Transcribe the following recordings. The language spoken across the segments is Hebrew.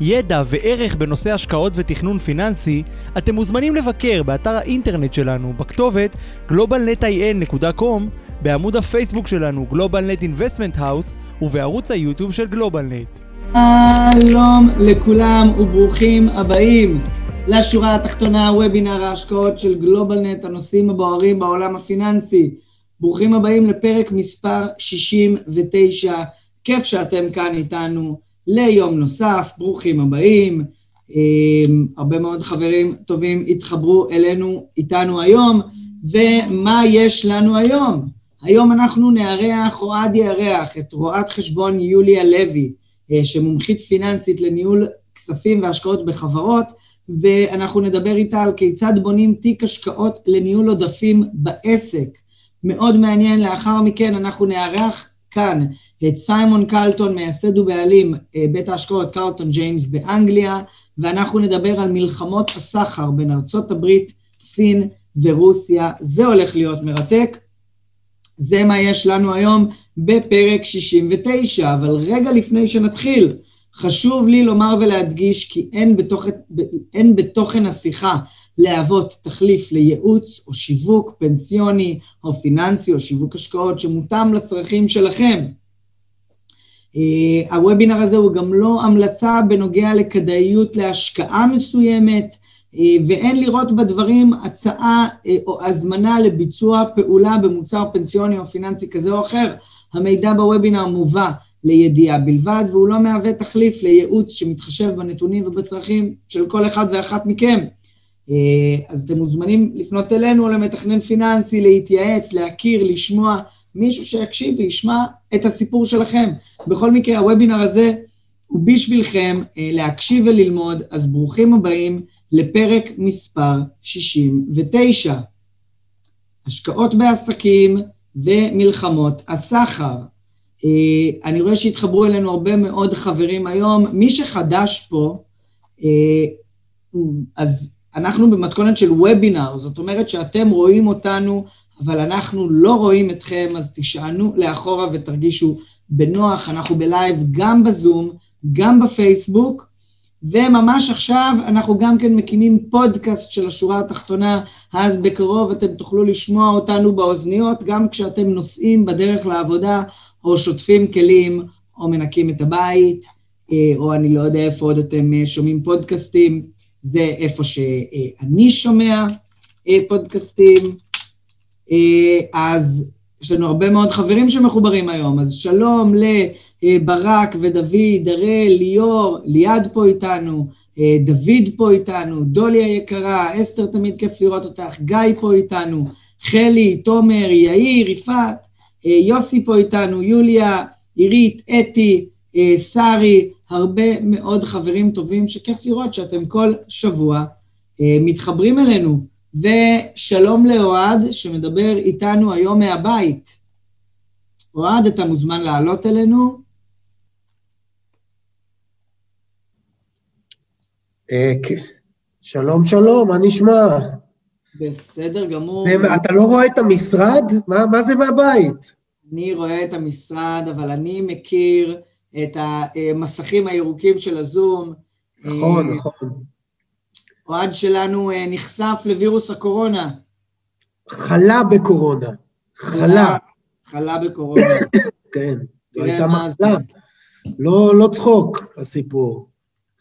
ידע וערך בנושא השקעות ותכנון פיננסי, אתם מוזמנים לבקר באתר האינטרנט שלנו בכתובת globalnetin.com, בעמוד הפייסבוק שלנו GlobalNet Investment House ובערוץ היוטיוב של GlobalNet. שלום לכולם וברוכים הבאים לשורה התחתונה, וובינר ההשקעות של גלובלנט, הנושאים הבוערים בעולם הפיננסי. ברוכים הבאים לפרק מספר 69, כיף שאתם כאן איתנו ליום נוסף, ברוכים הבאים. הרבה מאוד חברים טובים התחברו אלינו, איתנו היום, ומה יש לנו היום? היום אנחנו נארח, אוהד יארח, את רואת חשבון יוליה לוי, שמומחית פיננסית לניהול כספים והשקעות בחברות, ואנחנו נדבר איתה על כיצד בונים תיק השקעות לניהול עודפים בעסק. מאוד מעניין, לאחר מכן אנחנו נארח כאן את סיימון קלטון, מייסד ובעלים בית ההשקעות קרלטון ג'יימס באנגליה, ואנחנו נדבר על מלחמות הסחר בין ארצות הברית, סין ורוסיה. זה הולך להיות מרתק. זה מה יש לנו היום בפרק 69, אבל רגע לפני שנתחיל, חשוב לי לומר ולהדגיש כי אין בתוכן, אין בתוכן השיחה להוות תחליף לייעוץ או שיווק פנסיוני או פיננסי או שיווק השקעות שמותאם לצרכים שלכם. הוובינר הזה הוא גם לא המלצה בנוגע לכדאיות להשקעה מסוימת, ואין לראות בדברים הצעה או הזמנה לביצוע פעולה במוצר פנסיוני או פיננסי כזה או אחר. המידע בוובינר מובא לידיעה בלבד, והוא לא מהווה תחליף לייעוץ שמתחשב בנתונים ובצרכים של כל אחד ואחת מכם. אז אתם מוזמנים לפנות אלינו למתכנן פיננסי, להתייעץ, להכיר, לשמוע, מישהו שיקשיב וישמע את הסיפור שלכם. בכל מקרה, הוובינר הזה הוא בשבילכם להקשיב וללמוד, אז ברוכים הבאים לפרק מספר 69. השקעות בעסקים ומלחמות הסחר. אני רואה שהתחברו אלינו הרבה מאוד חברים היום. מי שחדש פה, אז אנחנו במתכונת של וובינר, זאת אומרת שאתם רואים אותנו, אבל אנחנו לא רואים אתכם, אז תשענו לאחורה ותרגישו בנוח. אנחנו בלייב גם בזום, גם בפייסבוק, וממש עכשיו אנחנו גם כן מקימים פודקאסט של השורה התחתונה, אז בקרוב אתם תוכלו לשמוע אותנו באוזניות, גם כשאתם נוסעים בדרך לעבודה, או שוטפים כלים, או מנקים את הבית, או אני לא יודע איפה עוד אתם שומעים פודקאסטים, זה איפה שאני שומע פודקאסטים. אז יש לנו הרבה מאוד חברים שמחוברים היום, אז שלום לברק ודוד, הראל, ליאור, ליעד פה איתנו, דוד פה איתנו, דולי היקרה, אסתר תמיד כיף לראות אותך, גיא פה איתנו, חלי, תומר, יאיר, יפעת, יוסי פה איתנו, יוליה, עירית, אתי, שרי, הרבה מאוד חברים טובים שכיף לראות שאתם כל שבוע מתחברים אלינו. ושלום לאוהד שמדבר איתנו היום מהבית. אוהד, אתה מוזמן לעלות אלינו. שלום, שלום, מה נשמע? בסדר גמור. אתה לא רואה את המשרד? מה, מה זה מהבית? אני רואה את המשרד, אבל אני מכיר את המסכים הירוקים של הזום. נכון, נכון. אוהד שלנו נחשף לווירוס הקורונה. חלה בקורונה. חלה. חלה בקורונה. כן, זו הייתה מחלה. לא, לא צחוק, הסיפור.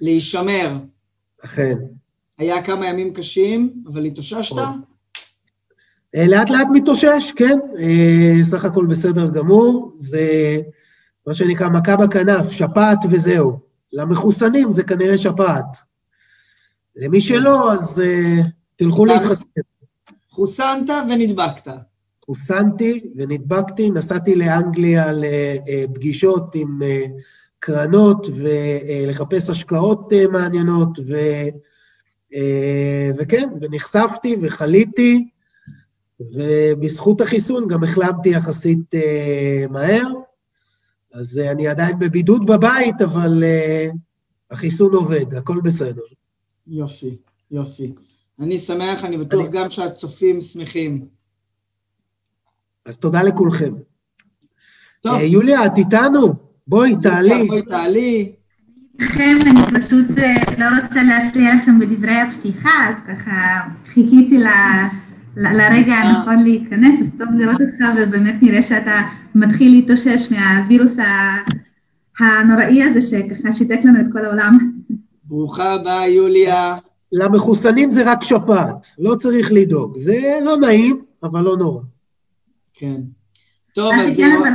להישמר. אכן. היה כמה ימים קשים, אבל התאוששת? לאט לאט מתאושש, כן. סך הכל בסדר גמור. זה מה שנקרא מכה בכנף, שפעת וזהו. למחוסנים זה כנראה שפעת. למי שלא, אז uh, תלכו להתחסן. חוסנת ונדבקת. חוסנתי ונדבקתי, נסעתי לאנגליה לפגישות עם קרנות ולחפש השקעות מעניינות, אה, וכן, ונחשפתי וחליתי, ובזכות החיסון גם החלמתי יחסית אה, מהר. אז אה, אני עדיין בבידוד בבית, אבל החיסון עובד, הכל בסדר. יופי, יופי. אני שמח, אני בטוח אני... גם שהצופים שמחים. אז תודה לכולכם. טוב. יוליה, את איתנו? בואי, תעלי. בואי, תעלי. איתכם, אני פשוט לא רוצה להפריע לכם בדברי הפתיחה, אז ככה חיכיתי ל... לרגע הנכון להיכנס, אז טוב לראות אותך, ובאמת נראה שאתה מתחיל להתאושש מהווירוס הנוראי הזה, שככה שיתק לנו את כל העולם. ברוכה הבאה, יוליה. למחוסנים זה רק שפעת, לא צריך לדאוג. זה לא נעים, אבל לא נורא. כן. טוב, אז... מה שכן, אבל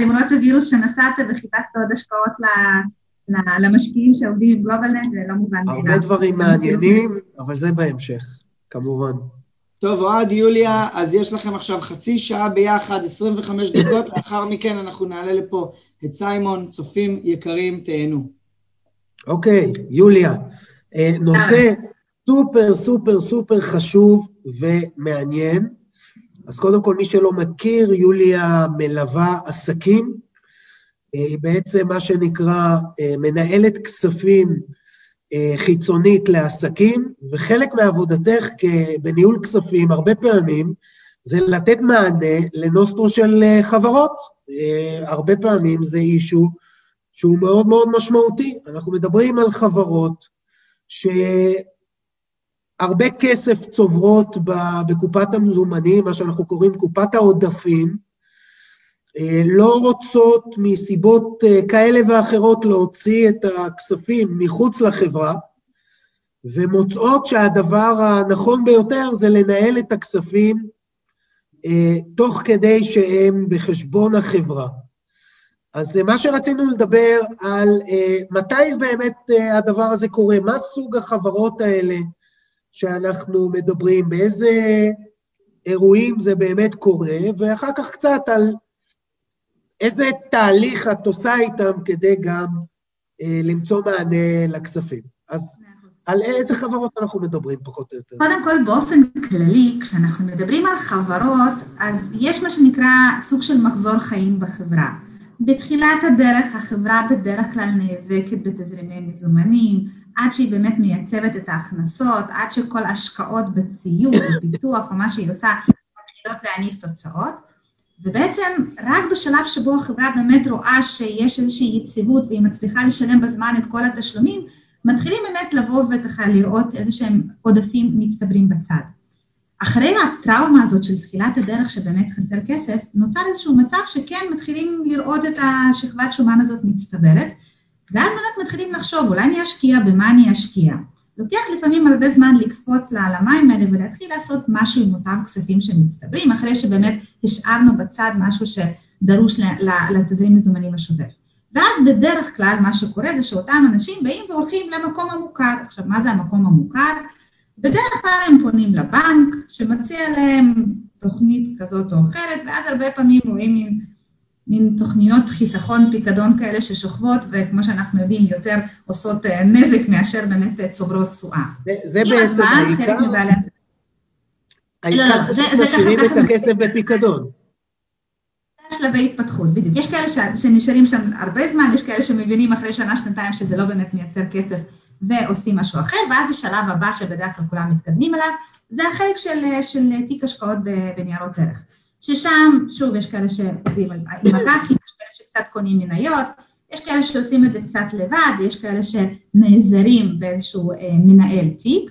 למרות הווירוס שנסעת וחיפשת עוד השקעות למשקיעים שעובדים עם גלובלנט, זה לא מובן מאליו. הרבה דברים מעניינים, אבל זה בהמשך, כמובן. טוב, אוהד, יוליה, אז יש לכם עכשיו חצי שעה ביחד, 25 דקות, לאחר מכן אנחנו נעלה לפה את סיימון, צופים יקרים, תהנו. אוקיי, יוליה, אה, נושא סופר סופר סופר חשוב ומעניין. אז קודם כל, מי שלא מכיר, יוליה מלווה עסקים, היא בעצם מה שנקרא אה, מנהלת כספים אה, חיצונית לעסקים, וחלק מעבודתך בניהול כספים, הרבה פעמים, זה לתת מענה לנוסטרו של אה, חברות. הרבה פעמים זה אישו שהוא מאוד מאוד משמעותי. אנחנו מדברים על חברות שהרבה כסף צוברות בקופת המזומנים, מה שאנחנו קוראים קופת העודפים, אה, לא רוצות מסיבות אה, כאלה ואחרות להוציא את הכספים מחוץ לחברה, ומוצאות שהדבר הנכון ביותר זה לנהל את הכספים אה, תוך כדי שהם בחשבון החברה. אז מה שרצינו לדבר על מתי באמת הדבר הזה קורה, מה סוג החברות האלה שאנחנו מדברים, באיזה אירועים זה באמת קורה, ואחר כך קצת על איזה תהליך את עושה איתם כדי גם אה, למצוא מענה לכספים. אז על איזה חברות אנחנו מדברים פחות או יותר? קודם כל, באופן כללי, כשאנחנו מדברים על חברות, אז יש מה שנקרא סוג של מחזור חיים בחברה. בתחילת הדרך החברה בדרך כלל נאבקת בתזרימי מזומנים, עד שהיא באמת מייצבת את ההכנסות, עד שכל השקעות בציוד, בפיתוח או מה שהיא עושה, מתחילות להניב תוצאות. ובעצם רק בשלב שבו החברה באמת רואה שיש איזושהי יציבות והיא מצליחה לשלם בזמן את כל התשלומים, מתחילים באמת לבוא וככה לראות איזה שהם עודפים מצטברים בצד. אחרי הטראומה הזאת של תחילת הדרך שבאמת חסר כסף, נוצר איזשהו מצב שכן מתחילים לראות את השכבת שומן הזאת מצטברת, ואז באמת מתחילים לחשוב, אולי אני אשקיע, במה אני אשקיע? לוקח לפעמים הרבה זמן לקפוץ למים האלה ולהתחיל לעשות משהו עם אותם כספים שמצטברים, אחרי שבאמת השארנו בצד משהו שדרוש לתזרים מזומנים השוטף. ואז בדרך כלל מה שקורה זה שאותם אנשים באים והולכים למקום המוכר. עכשיו, מה זה המקום המוכר? בדרך כלל הם פונים לבנק שמציע להם תוכנית כזאת או אחרת, ואז הרבה פעמים רואים מין מין תוכניות חיסכון פיקדון כאלה ששוכבות, וכמו שאנחנו יודעים, יותר עושות אה, נזק מאשר באמת אה, צוברות תשואה. זה בעצם העיקר... העיקר לא, לא, משאירים את הכסף בפיקדון. שלבי התפתחות, בדיוק. יש כאלה שנשארים שם הרבה זמן, יש כאלה שמבינים אחרי שנה, שנתיים, שזה לא באמת מייצר כסף ועושים משהו אחר, ואז השלב הבא שבדרך כלל כולם מתקדמים אליו, זה החלק של, אה, של תיק השקעות בניירות ערך. ששם, שוב, יש כאלה שעובדים עם אג"חים, יש כאלה שקצת קונים מניות, יש כאלה שעושים את זה קצת לבד, יש כאלה שנעזרים באיזשהו אה, מנהל תיק,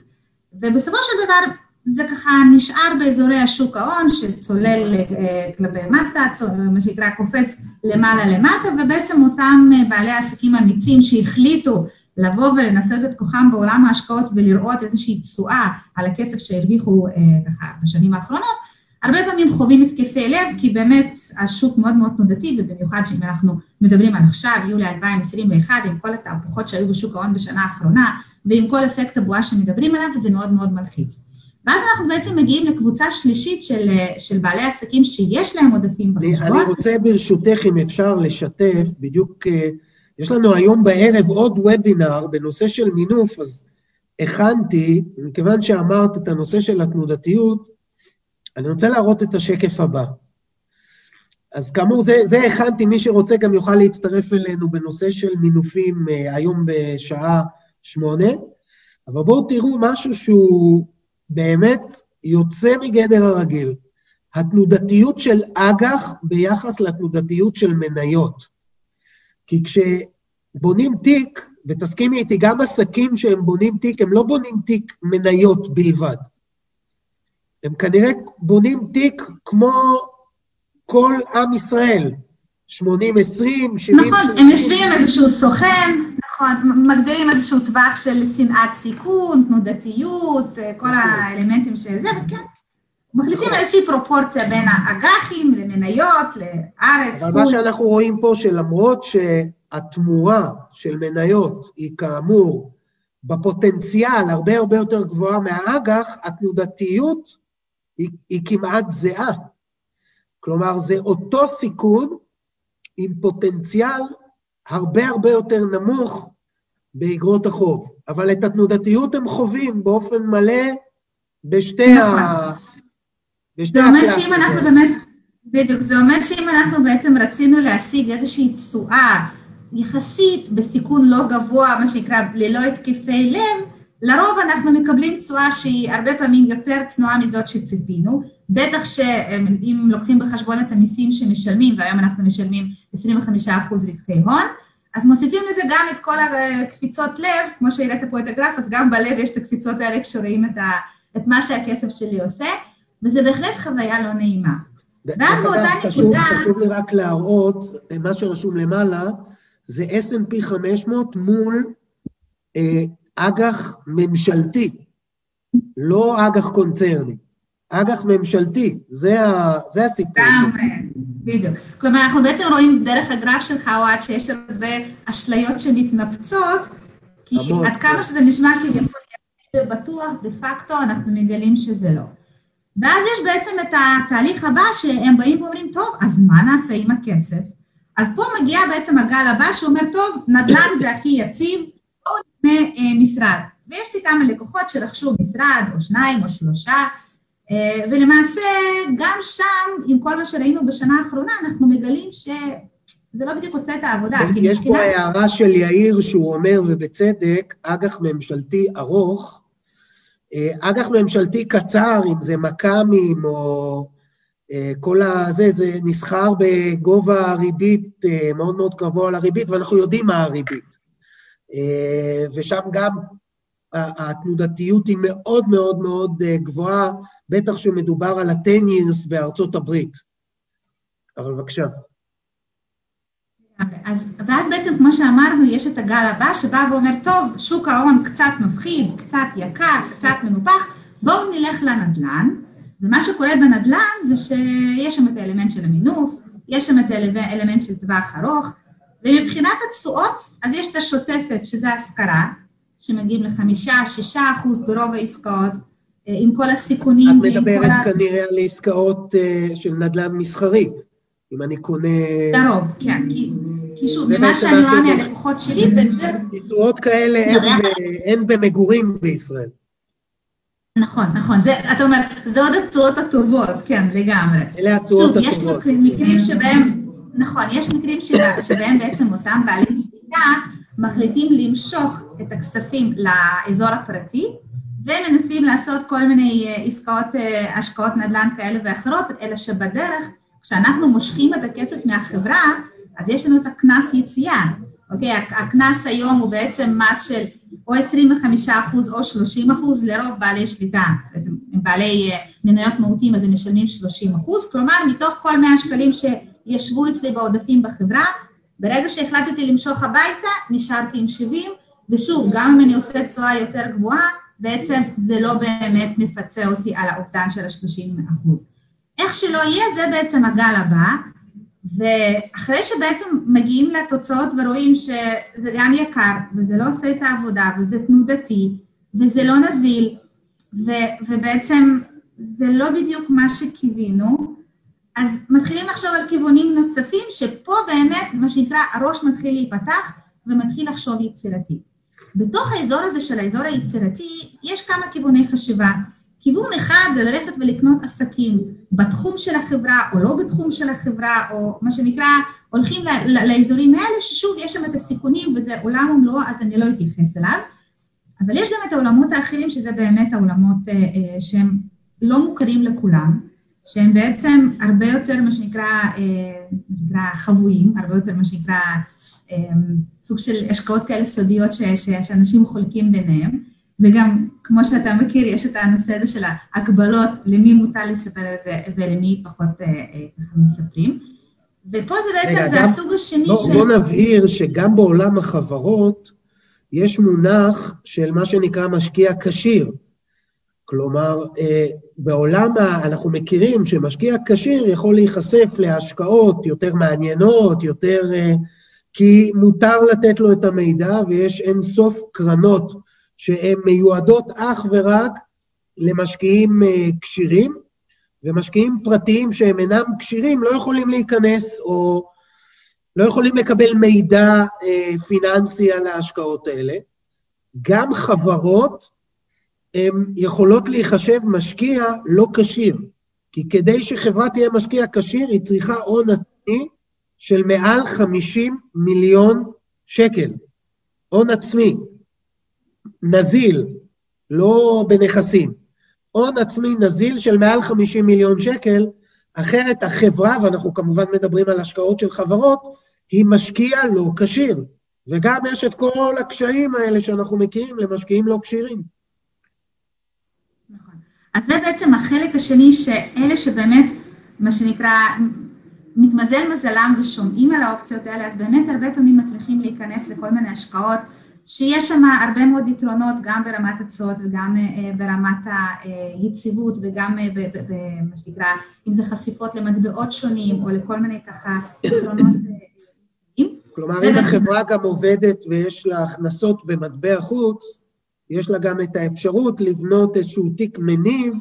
ובסופו של דבר זה ככה נשאר באזורי השוק ההון, שצולל אה, כלפי מטה, מה שנקרא קופץ למעלה למטה, ובעצם אותם אה, בעלי עסקים אמיצים שהחליטו לבוא ולנסות את כוחם בעולם ההשקעות ולראות איזושהי תשואה על הכסף שהרוויחו אה, ככה בשנים האחרונות, הרבה פעמים חווים התקפי לב, כי באמת השוק מאוד מאוד תנודתי, ובמיוחד שאם אנחנו מדברים על עכשיו, יולי 2021, עם כל התהפוכות שהיו בשוק ההון בשנה האחרונה, ועם כל אפקט הבועה שמדברים עליו, זה מאוד מאוד מלחיץ. ואז אנחנו בעצם מגיעים לקבוצה שלישית של, של בעלי עסקים שיש להם עודפים בחשבון. אני, רוצה ברשותך, אם אפשר, לשתף, בדיוק אה, יש לנו היום בערב עוד וובינר בנושא של מינוף, אז הכנתי, מכיוון שאמרת את הנושא של התנודתיות, אני רוצה להראות את השקף הבא. אז כאמור, זה, זה הכנתי, מי שרוצה גם יוכל להצטרף אלינו בנושא של מינופים אה, היום בשעה שמונה, אבל בואו תראו משהו שהוא באמת יוצא מגדר הרגיל. התנודתיות של אג"ח ביחס לתנודתיות של מניות. כי כשבונים תיק, ותסכימי איתי, גם עסקים שהם בונים תיק, הם לא בונים תיק מניות בלבד. הם כנראה בונים תיק כמו כל עם ישראל, 80-20, 70... נכון, הם יושבים עם איזשהו סוכן, נכון, מגדירים איזשהו טווח של שנאת סיכון, תנודתיות, כל נכון. האלמנטים של זה, וכן, מחליטים נכון. איזושהי פרופורציה בין האג"חים למניות, לארץ, אבל מה שאנחנו רואים פה, שלמרות שהתמורה של מניות היא כאמור בפוטנציאל הרבה הרבה יותר גבוהה מהאג"ח, התנודתיות היא, היא כמעט זהה. כלומר, זה אותו סיכון עם פוטנציאל הרבה הרבה יותר נמוך באגרות החוב. אבל את התנודתיות הם חווים באופן מלא בשתי נכון. ה... בשתי זה אומר שאם אנחנו באמת, בדיוק, זה אומר שאם אנחנו בעצם רצינו להשיג איזושהי תשואה יחסית בסיכון לא גבוה, מה שנקרא ללא התקפי לב, לרוב אנחנו מקבלים תשואה שהיא הרבה פעמים יותר צנועה מזאת שציפינו, בטח שאם לוקחים בחשבון את המיסים שמשלמים, והיום אנחנו משלמים 25% רווחי הון, אז מוסיפים לזה גם את כל הקפיצות לב, כמו שהראית פה את הגרף, אז גם בלב יש את הקפיצות האלה כשרואים את, ה, את מה שהכסף שלי עושה, וזה בהחלט חוויה לא נעימה. ואז באותה נקודה... חשוב לי רק להראות, מה שרשום למעלה, זה S&P 500 מול אה, אג"ח ממשלתי, לא אג"ח קונצרני. אג"ח ממשלתי, זה, ה, זה הסיפור. גם, בדיוק. כלומר, אנחנו בעצם רואים דרך הגרף שלך, אוהד, שיש הרבה אשליות שמתנפצות, כי המון, עד כמה שזה נשמע כביכול בטוח, דה פקטו, אנחנו מגלים שזה לא. ואז יש בעצם את התהליך הבא שהם באים ואומרים, טוב, אז מה נעשה עם הכסף? אז פה מגיע בעצם הגל הבא שאומר, טוב, נדל"ן זה הכי יציב, משרד. ויש לי כמה לקוחות שרכשו משרד, או שניים, או שלושה, אה, ולמעשה גם שם, עם כל מה שראינו בשנה האחרונה, אנחנו מגלים שזה לא בדיוק עושה את העבודה. יש פה הערה של יאיר שהוא אומר, ובצדק, אג"ח ממשלתי ארוך, אה, אג"ח ממשלתי קצר, אם זה מכ"מים או אה, כל הזה, זה נסחר בגובה ריבית מאוד מאוד קבוע לריבית, ואנחנו יודעים מה הריבית. ושם גם התנודתיות היא מאוד מאוד מאוד גבוהה, בטח שמדובר על ה-10 years בארצות הברית. אבל בבקשה. אז, ואז בעצם, כמו שאמרנו, יש את הגל הבא שבא ואומר, טוב, שוק ההון קצת מפחיד, קצת יקר, קצת מנופח, בואו נלך לנדל"ן, ומה שקורה בנדל"ן זה שיש שם את האלמנט של המינוף, יש שם את האלמנט של טווח ארוך, ומבחינת התשואות, אז יש את השוטפת, שזה השכרה, שמגיעים לחמישה, שישה אחוז ברוב העסקאות, אה, עם כל הסיכונים. את מדברת. כנראה על עסקאות uh, של נדל"ן מסחרי, אם אני קונה... לרוב, כן, כי, שוב, ממה שאני רואה מהלקוחות שלי. תשואות כאלה אין במגורים בישראל. נכון, נכון, זה, אתה אומר, זה עוד התשואות הטובות, כן, לגמרי. אלה התשואות הטובות. שוב, יש מקרים שבהם, נכון, יש מקרים שבה, שבהם בעצם אותם בעלי שליטה מחליטים למשוך את הכספים לאזור הפרטי, ומנסים לעשות כל מיני אה, עסקאות, אה, השקעות נדל"ן כאלה ואחרות, אלא שבדרך, כשאנחנו מושכים את הכסף מהחברה, אז יש לנו את הקנס יציאה, אוקיי? הקנס היום הוא בעצם מס של או 25 אחוז או 30 אחוז, לרוב בעלי שליטה, בעלי אה, מניות מהותיים אז הם משלמים 30 אחוז, כלומר מתוך כל 100 שקלים שישבו אצלי בעודפים בחברה, ברגע שהחלטתי למשוך הביתה, נשארתי עם 70, ושוב, גם אם אני עושה תשואה יותר גבוהה, בעצם זה לא באמת מפצה אותי על האובדן של ה-30 אחוז. איך שלא יהיה, זה בעצם הגל הבא, ואחרי שבעצם מגיעים לתוצאות ורואים שזה גם יקר, וזה לא עושה את העבודה, וזה תנודתי, וזה לא נזיל, ו- ובעצם זה לא בדיוק מה שקיווינו, אז מתחילים לחשוב על כיוונים נוספים, שפה באמת, מה שנקרא, הראש מתחיל להיפתח, ומתחיל לחשוב יצירתי. בתוך האזור הזה של האזור היצירתי, יש כמה כיווני חשיבה. כיוון אחד זה ללכת ולקנות עסקים בתחום של החברה או לא בתחום של החברה, או מה שנקרא, הולכים לאזורים האלה, ששוב, יש שם את הסיכונים וזה עולם ומלואו, אז אני לא אתייחס אליו. אבל יש גם את העולמות האחרים, שזה באמת העולמות אה, אה, שהם לא מוכרים לכולם, שהם בעצם הרבה יותר, מה שנקרא, אה, מה שנקרא חבויים, הרבה יותר, מה שנקרא, אה, סוג של השקעות כאלה סודיות ש, ש, שאנשים חולקים ביניהם. וגם, כמו שאתה מכיר, יש את הנושא הזה של ההגבלות, למי מותר לספר את זה ולמי פחות אה, ככה מספרים. ופה זה בעצם, רגע, זה גם, הסוג השני בוא, של... בוא נבהיר שגם בעולם החברות יש מונח של מה שנקרא משקיע כשיר. כלומר, אה, בעולם. אנחנו מכירים שמשקיע כשיר יכול להיחשף להשקעות יותר מעניינות, יותר... כי מותר לתת לו את המידע ויש אין סוף קרנות שהן מיועדות אך ורק למשקיעים אה, כשירים, ומשקיעים פרטיים שהם אינם כשירים לא יכולים להיכנס או לא יכולים לקבל מידע אה, פיננסי על ההשקעות האלה. גם חברות הן יכולות להיחשב משקיע לא כשיר, כי כדי שחברה תהיה משקיע כשיר היא צריכה הון עצמי של מעל 50 מיליון שקל. הון עצמי. נזיל, לא בנכסים. הון עצמי נזיל של מעל 50 מיליון שקל, אחרת החברה, ואנחנו כמובן מדברים על השקעות של חברות, היא משקיע לא כשיר. וגם יש את כל הקשיים האלה שאנחנו מכירים למשקיעים לא כשירים. אז זה בעצם החלק השני, שאלה שבאמת, מה שנקרא, מתמזל מזלם ושומעים על האופציות האלה, אז באמת הרבה פעמים מצליחים להיכנס לכל מיני השקעות שיש שם הרבה מאוד יתרונות גם ברמת התשואות וגם אה, ברמת היציבות וגם אה, במה שנקרא, אם זה חשיפות למטבעות שונים או לכל מיני ככה יתרונות. אה, כלומר, אם החברה גם עובדת ויש לה הכנסות במטבע חוץ, יש לה גם את האפשרות לבנות איזשהו תיק מניב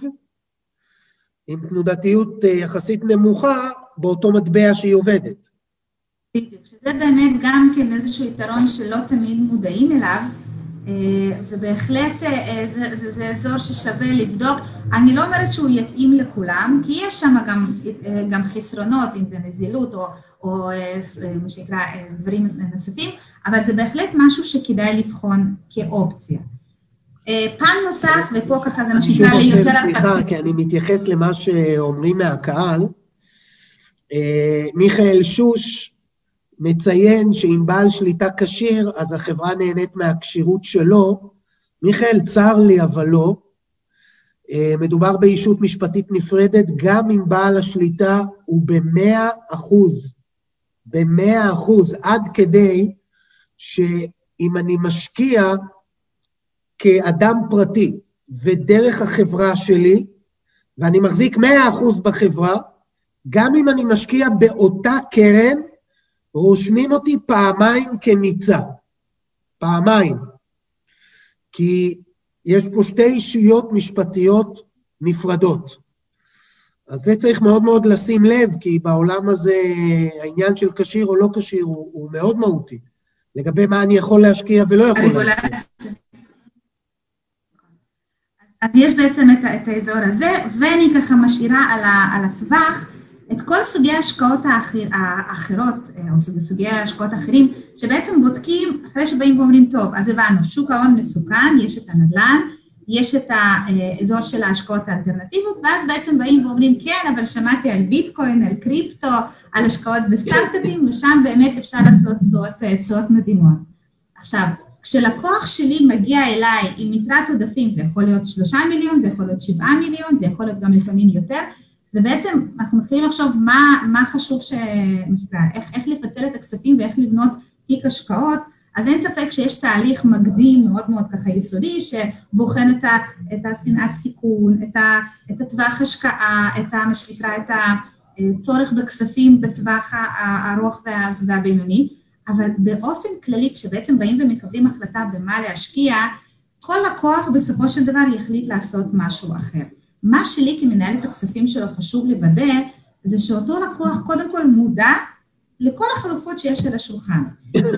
עם תנודתיות יחסית נמוכה באותו מטבע שהיא עובדת. בדיוק, שזה באמת גם כן איזשהו יתרון שלא תמיד מודעים אליו, אה, ובהחלט אה, זה, זה, זה אזור ששווה לבדוק. אני לא אומרת שהוא יתאים לכולם, כי יש שם גם, אה, גם חסרונות, אם זה נזילות או, או מה שנקרא דברים נוספים, אבל זה בהחלט משהו שכדאי לבחון כאופציה. פן נוסף, ופה ככה זה מה שנקרא לי יותר... סליחה, כי אני מתייחס למה שאומרים מהקהל. מיכאל שוש מציין שאם בעל שליטה כשיר, אז החברה נהנית מהכשירות שלו. מיכאל, צר לי, אבל לא. אה, מדובר בישות משפטית נפרדת, גם אם בעל השליטה הוא במאה אחוז, במאה אחוז, עד כדי שאם אני משקיע כאדם פרטי ודרך החברה שלי, ואני מחזיק מאה אחוז בחברה, גם אם אני משקיע באותה קרן, רושמים אותי פעמיים כניצה. פעמיים. כי יש פה שתי אישיות משפטיות נפרדות. אז זה צריך מאוד מאוד לשים לב, כי בעולם הזה העניין של כשיר או לא כשיר הוא, הוא מאוד מהותי, לגבי מה אני יכול להשקיע ולא יכול להשקיע. אז יש בעצם את, את האזור הזה, ואני ככה משאירה על, ה, על הטווח את כל סוגי ההשקעות האחר, האחרות, אה, או סוגי ההשקעות האחרים, שבעצם בודקים, אחרי שבאים ואומרים, טוב, אז הבנו, שוק ההון מסוכן, יש את הנדל"ן, יש את האזור של ההשקעות האלטרנטיביות, ואז בעצם באים ואומרים, כן, אבל שמעתי על ביטקוין, על קריפטו, על השקעות בסטארט-אפים, ושם באמת אפשר לעשות תשואות אה, מדהימות. עכשיו, כשלקוח שלי מגיע אליי עם יתרת עודפים, זה יכול להיות שלושה מיליון, זה יכול להיות שבעה מיליון, זה יכול להיות גם לפעמים יותר, ובעצם אנחנו מתחילים לחשוב מה, מה חשוב, ש... איך, איך לפצל את הכספים ואיך לבנות תיק השקעות, אז אין ספק שיש תהליך מקדים מאוד מאוד ככה יסודי, שבוחן את, ה, את השנאת סיכון, את, ה, את הטווח השקעה, את ה, מה שנקרא, את הצורך בכספים בטווח הארוך וה, והבינוני, אבל באופן כללי, כשבעצם באים ומקבלים החלטה במה להשקיע, כל לקוח בסופו של דבר יחליט לעשות משהו אחר. מה שלי כמנהלת הכספים שלו חשוב לוודא, זה שאותו לקוח קודם כל מודע לכל החלופות שיש על השולחן.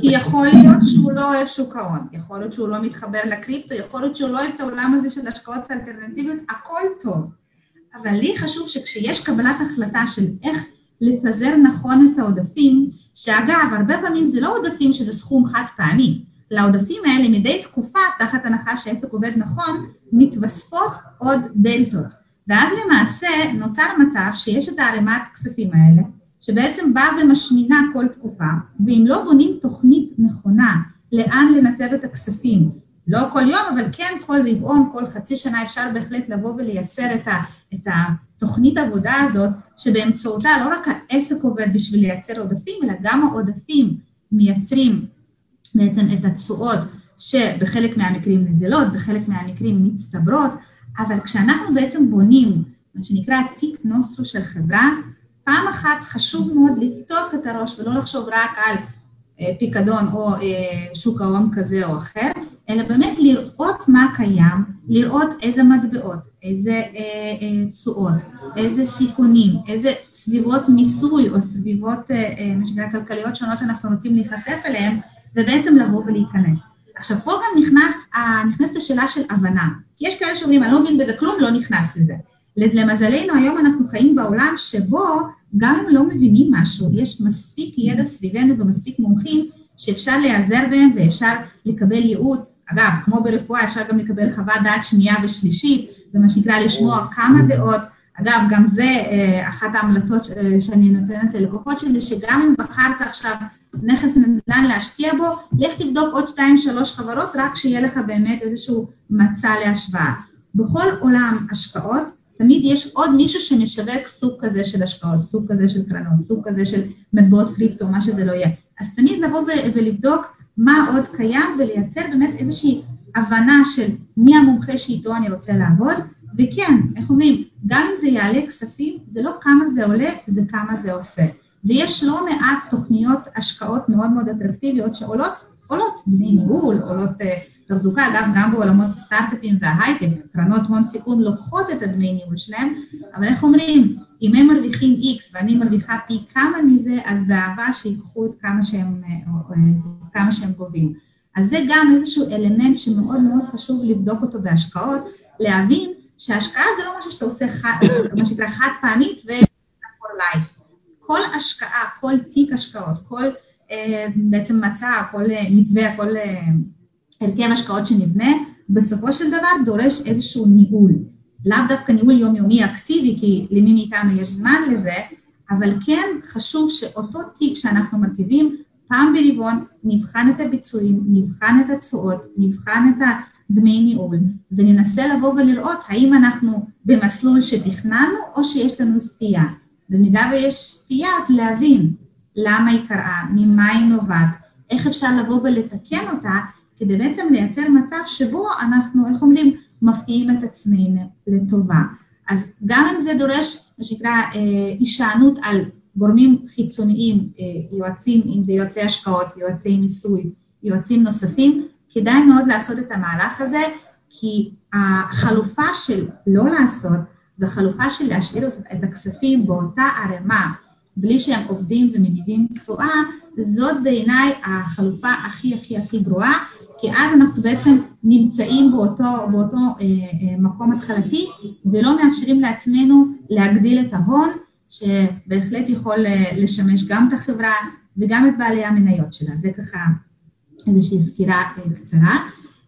כי יכול להיות שהוא לא אוהב שוק ההון, יכול להיות שהוא לא מתחבר לקריפטו, יכול להיות שהוא לא אוהב את העולם הזה של השקעות אלטרנטיביות, הכל טוב. אבל לי חשוב שכשיש קבלת החלטה של איך לפזר נכון את העודפים, שאגב, הרבה פעמים זה לא עודפים שזה סכום חד פעמי, לעודפים האלה מדי תקופה, תחת הנחה שהעסק עובד נכון, מתווספות עוד דלתות. ואז למעשה נוצר מצב שיש את הערימת כספים האלה, שבעצם באה ומשמינה כל תקופה, ואם לא בונים תוכנית נכונה לאן לנתב את הכספים, לא כל יום, אבל כן כל רבעון, כל חצי שנה אפשר בהחלט לבוא ולייצר את, ה, את התוכנית עבודה הזאת, שבאמצעותה לא רק העסק עובד בשביל לייצר עודפים, אלא גם העודפים מייצרים בעצם את התשואות שבחלק מהמקרים נזלות, בחלק מהמקרים מצטברות, אבל כשאנחנו בעצם בונים מה שנקרא תיק נוסטרו של חברה, פעם אחת חשוב מאוד לפתוח את הראש ולא לחשוב רק על פיקדון או אה, שוק ההון כזה או אחר, אלא באמת לראות מה קיים, לראות איזה מטבעות, איזה אה, תשואות, איזה סיכונים, איזה סביבות מיסוי או סביבות, מה שנקרא, כלכליות שונות אנחנו רוצים להיחשף אליהן, ובעצם לבוא ולהיכנס. עכשיו, פה גם נכנס, נכנסת השאלה של הבנה. יש כאלה שאומרים, אני לא מבין בזה כלום, לא נכנס לזה. למזלנו, היום אנחנו חיים בעולם שבו גם אם לא מבינים משהו, יש מספיק ידע סביבנו ומספיק מומחים שאפשר להיעזר בהם ואפשר לקבל ייעוץ. אגב, כמו ברפואה, אפשר גם לקבל חוות דעת שנייה ושלישית, ומה שנקרא לשמוע כמה דעות. אגב, גם זה אה, אחת ההמלצות אה, שאני נותנת ללקוחות שלי, שגם אם בחרת עכשיו נכס נדל"ן להשקיע בו, לך תבדוק עוד שתיים, שלוש חברות, רק שיהיה לך באמת איזשהו מצע להשוואה. בכל עולם השקעות, תמיד יש עוד מישהו שמשווק סוג כזה של השקעות, סוג כזה של קרנות, סוג כזה של מטבעות קריפטו, מה שזה לא יהיה. אז תמיד לבוא ולבדוק מה עוד קיים ולייצר באמת איזושהי הבנה של מי המומחה שאיתו אני רוצה לעבוד, וכן, איך אומרים, גם אם זה יעלה כספים, זה לא כמה זה עולה, זה כמה זה עושה. ויש לא מעט תוכניות השקעות מאוד מאוד אטרקטיביות שעולות עולות דמי ניהול, עולות תחזוקה, אגב, גם בעולמות הסטארט-אפים וההייטק, קרנות הון סיכון לוקחות את הדמי ניהול שלהם, אבל איך אומרים, אם הם מרוויחים X ואני מרוויחה פי כמה מזה, אז באהבה שיקחו את כמה שהם, את כמה שהם גובים. אז זה גם איזשהו אלמנט שמאוד מאוד חשוב לבדוק אותו בהשקעות, להבין שהשקעה זה לא משהו שאתה עושה, חד, מה שנקרא חד פעמית ו-for life. כל השקעה, כל תיק השקעות, כל אה, בעצם מצע, כל אה, מתווה, כל אה, הרכב השקעות שנבנה, בסופו של דבר דורש איזשהו ניהול. לאו דווקא ניהול יומיומי אקטיבי, כי למי מאיתנו יש זמן לזה, אבל כן חשוב שאותו תיק שאנחנו מרכיבים, פעם ברבעון נבחן את הביצועים, נבחן את התשואות, נבחן את הדמי ניהול, וננסה לבוא ולראות האם אנחנו במסלול שתכננו או שיש לנו סטייה. במידה ויש סטייה, אז להבין למה היא קרה, ממה היא נובעת, איך אפשר לבוא ולתקן אותה, כדי בעצם לייצר מצב שבו אנחנו, איך אומרים, מפתיעים את עצמנו לטובה. אז גם אם זה דורש, מה שנקרא, הישענות על גורמים חיצוניים, אה, יועצים, אם זה יועצי השקעות, יועצי מיסוי, יועצים נוספים, כדאי מאוד לעשות את המהלך הזה, כי החלופה של לא לעשות והחלופה של להשאיר את הכספים באותה ערימה, בלי שהם עובדים ומניבים תשואה, זאת בעיניי החלופה הכי הכי הכי גרועה, כי אז אנחנו בעצם נמצאים באותו, באותו אה, אה, מקום התחלתי, ולא מאפשרים לעצמנו להגדיל את ההון, שבהחלט יכול אה, לשמש גם את החברה וגם את בעלי המניות שלה. זה ככה איזושהי סקירה אה, קצרה.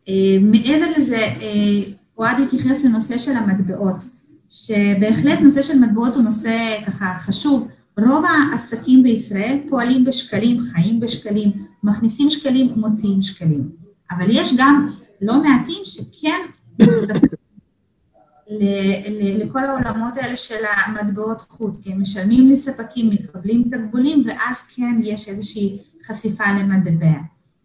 אה, מעבר לזה, אה, אוהד התייחס לנושא של המטבעות. שבהחלט נושא של מטבעות הוא נושא ככה חשוב. רוב העסקים בישראל פועלים בשקלים, חיים בשקלים, מכניסים שקלים, מוציאים שקלים. אבל יש גם לא מעטים שכן נחשפים לכל העולמות האלה של המטבעות חוץ, כי הם משלמים לספקים, מקבלים תקבולים, ואז כן יש איזושהי חשיפה למטבע.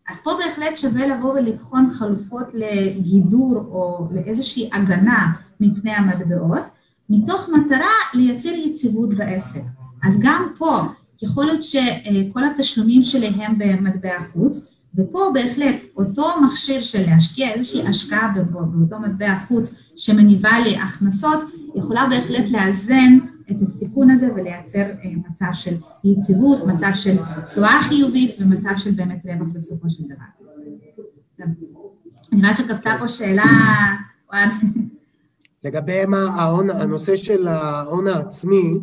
אז פה בהחלט שווה לבוא ולבחון חלופות לגידור או לאיזושהי הגנה מפני המטבעות, מתוך מטרה לייצר יציבות בעסק. אז גם פה, יכול להיות שכל התשלומים שלהם במטבע חוץ, ופה בהחלט אותו מכשיר של להשקיע איזושהי השקעה באותו מטבע חוץ שמניבה לי הכנסות, יכולה בהחלט לאזן את הסיכון הזה ולייצר מצב של יציבות, מצב של תשואה חיובית ומצב של באמת רווח בסופו של דבר. נראה שקפצה פה שאלה, לגבי מה ההון, הנושא של ההון העצמי,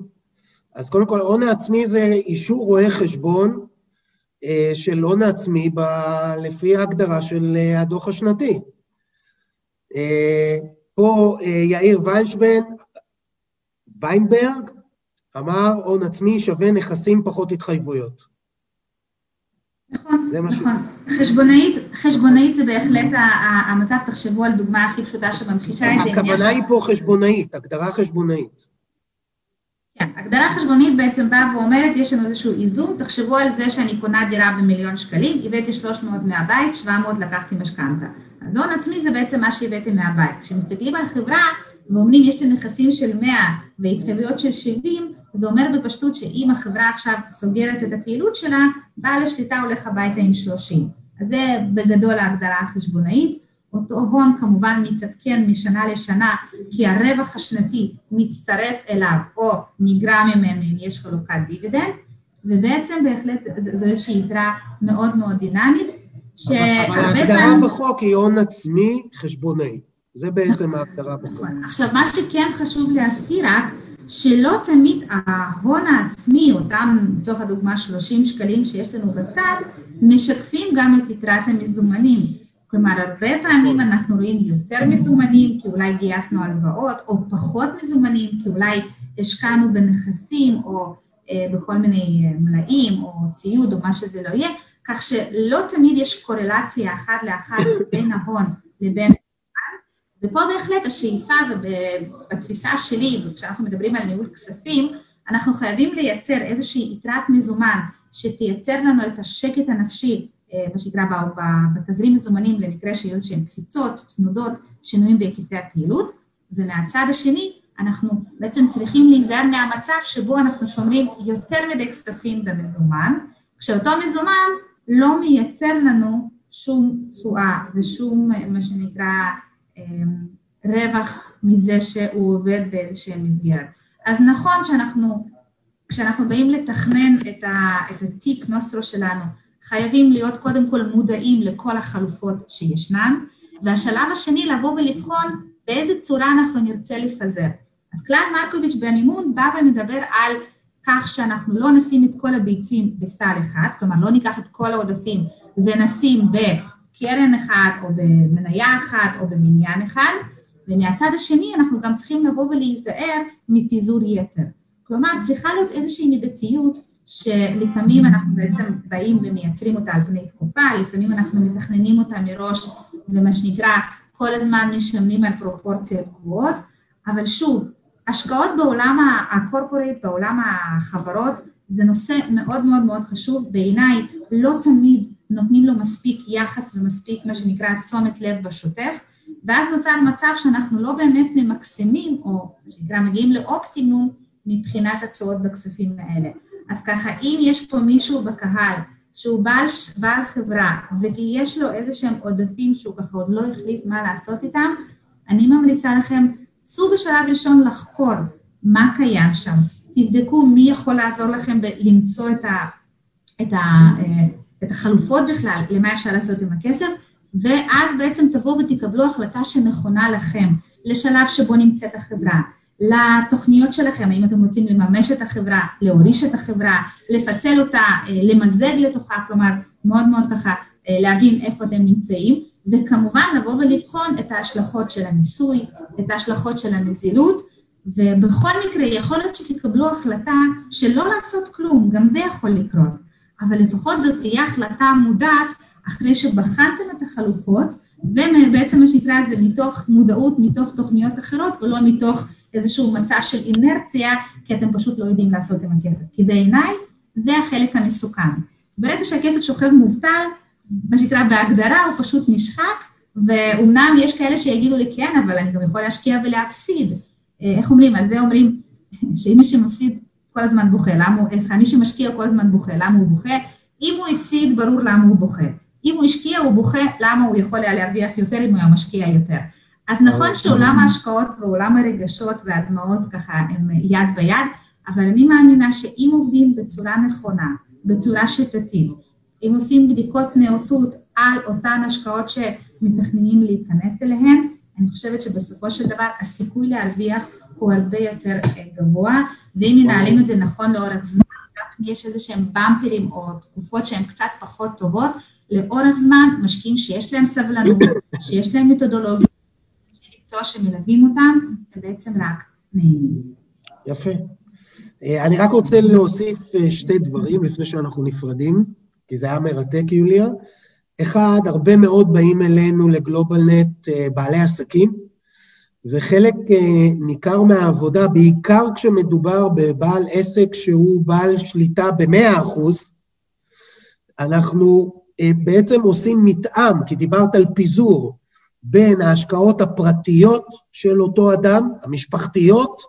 אז קודם כל, ההון העצמי זה אישור רואה חשבון אה, של הון העצמי ב, לפי ההגדרה של אה, הדוח השנתי. אה, פה יאיר ויינשבן, ויינברג, אמר הון עצמי שווה נכסים פחות התחייבויות. נכון, נכון. חשבונאית, חשבונאית זה בהחלט המצב, תחשבו על דוגמה הכי פשוטה שממחישה את זה. הכוונה היא פה חשבונאית, הגדרה חשבונאית. כן, הגדרה חשבונית בעצם באה ואומרת, יש לנו איזשהו איזון, תחשבו על זה שאני קונה דירה במיליון שקלים, הבאתי 300 מהבית, 700 לקחתי משכנתה. אז הון עצמי זה בעצם מה שהבאתי מהבית. כשמסתכלים על חברה ואומרים, יש לי נכסים של 100 והתחייבויות של 70, זה אומר בפשטות שאם החברה עכשיו סוגרת את הפעילות שלה, בעל השליטה הולך הביתה עם 30. אז זה בגדול ההגדרה החשבונאית. אותו הון כמובן מתעדכן משנה לשנה, כי הרווח השנתי מצטרף אליו או נגרע ממנו אם יש חלוקת דיבידנד, ובעצם בהחלט זו איזושהי יתרה מאוד מאוד דינמית, שהרבה פעמים... אבל ההגדרה בחוק היא הון עצמי חשבונאי, זה בעצם ההגדרה בחוק. נכון. עכשיו, מה שכן חשוב להזכיר רק, שלא תמיד ההון העצמי, אותם לצורך הדוגמה 30 שקלים שיש לנו בצד, משקפים גם את יתרת המזומנים. כלומר, הרבה פעמים אנחנו רואים יותר מזומנים, כי אולי גייסנו הלוואות, או פחות מזומנים, כי אולי השקענו בנכסים, או אה, בכל מיני אה, מלאים, או ציוד, או מה שזה לא יהיה, כך שלא תמיד יש קורלציה אחת לאחת בין ההון לבין ופה בהחלט השאיפה ובתפיסה שלי, וכשאנחנו מדברים על ניהול כספים, אנחנו חייבים לייצר איזושהי יתרת מזומן שתייצר לנו את השקט הנפשי, מה שנקרא בתזרים מזומנים למקרה שיהיו איזשהן קפיצות, תנודות, שינויים בהיקפי הפעילות, ומהצד השני אנחנו בעצם צריכים להיזהר מהמצב שבו אנחנו שומרים יותר מדי כספים במזומן, כשאותו מזומן לא מייצר לנו שום תשואה ושום מה שנקרא אמ, רווח מזה שהוא עובד באיזושהי מסגרת. אז נכון שאנחנו, כשאנחנו באים לתכנן את, ה, את התיק נוסטרו שלנו, חייבים להיות קודם כל מודעים לכל החלופות שישנן, והשלב השני לבוא ולבחון באיזה צורה אנחנו נרצה לפזר. אז קלן מרקוביץ' במימון בא ומדבר על כך שאנחנו לא נשים את כל הביצים בסל אחד, כלומר לא ניקח את כל העודפים ונשים. בקרן אחד או במניה אחת או במניין אחד, ומהצד השני אנחנו גם צריכים לבוא ולהיזהר מפיזור יתר. כלומר, צריכה להיות איזושהי מידתיות שלפעמים אנחנו בעצם באים ומייצרים אותה על פני תקופה, לפעמים אנחנו מתכננים אותה מראש, ומה שנקרא, כל הזמן משלמים על פרופורציות קבועות, אבל שוב, השקעות בעולם הקורפורט, בעולם החברות, זה נושא מאוד מאוד מאוד חשוב, בעיניי לא תמיד נותנים לו מספיק יחס ומספיק מה שנקרא תשומת לב בשוטף, ואז נוצר מצב שאנחנו לא באמת ממקסמים, או מה שנקרא מגיעים לאופטימום מבחינת התשואות בכספים האלה. אז ככה, אם יש פה מישהו בקהל שהוא בעל, בעל חברה ויש לו איזה שהם עודפים שהוא ככה עוד לא החליט מה לעשות איתם, אני ממליצה לכם, צאו בשלב ראשון לחקור מה קיים שם, תבדקו מי יכול לעזור לכם למצוא את ה... את ה אה, את החלופות בכלל למה אפשר לעשות עם הכסף, ואז בעצם תבואו ותקבלו החלטה שנכונה לכם, לשלב שבו נמצאת החברה, לתוכניות שלכם, האם אתם רוצים לממש את החברה, להוריש את החברה, לפצל אותה, אה, למזג לתוכה, כלומר, מאוד מאוד ככה אה, להבין איפה אתם נמצאים, וכמובן לבוא ולבחון את ההשלכות של המיסוי, את ההשלכות של הנזילות, ובכל מקרה יכול להיות שתקבלו החלטה שלא לעשות כלום, גם זה יכול לקרות. אבל לפחות זאת תהיה החלטה מודעת אחרי שבחנתם את החלופות, ובעצם מה שנקרא זה מתוך מודעות, מתוך תוכניות אחרות, ולא מתוך איזשהו מצב של אינרציה, כי אתם פשוט לא יודעים לעשות עם הכסף. כי בעיניי זה החלק המסוכן. ברגע שהכסף שוכב מובטל, מה שנקרא בהגדרה הוא פשוט נשחק, ואומנם יש כאלה שיגידו לי כן, אבל אני גם יכול להשקיע ולהפסיד. אה, איך אומרים? על זה אומרים שאם מי שמפסיד כל הזמן בוכה, למה הוא, סליחה, מי שמשקיע כל הזמן בוכה, למה הוא בוכה? אם הוא הפסיד, ברור למה הוא בוכה. אם הוא השקיע, הוא בוכה למה הוא יכול היה להרוויח יותר אם הוא היה משקיע יותר. אז נכון שעולם ההשקעות ועולם הרגשות והדמעות ככה הם יד ביד, אבל אני מאמינה שאם עובדים בצורה נכונה, בצורה שיטתית, אם עושים בדיקות נאותות על אותן השקעות שמתכננים להיכנס אליהן, אני חושבת שבסופו של דבר הסיכוי להרוויח הוא הרבה יותר אה, גבוה, ואם מנהלים את זה נכון לאורך זמן, גם אם יש איזה שהם במפרים או תקופות שהן קצת פחות טובות, לאורך זמן משקיעים שיש להם סבלנות, שיש להם מתודולוגיה, שיש מקצוע שמלווים אותם, הם בעצם רק נהנים. יפה. אה, אני רק רוצה להוסיף אה, שתי דברים לפני שאנחנו נפרדים, כי זה היה מרתק, יוליה. אחד, הרבה מאוד באים אלינו לגלובלנט אה, בעלי עסקים, וחלק ניכר מהעבודה, בעיקר כשמדובר בבעל עסק שהוא בעל שליטה ב-100 אחוז, אנחנו בעצם עושים מתאם, כי דיברת על פיזור, בין ההשקעות הפרטיות של אותו אדם, המשפחתיות,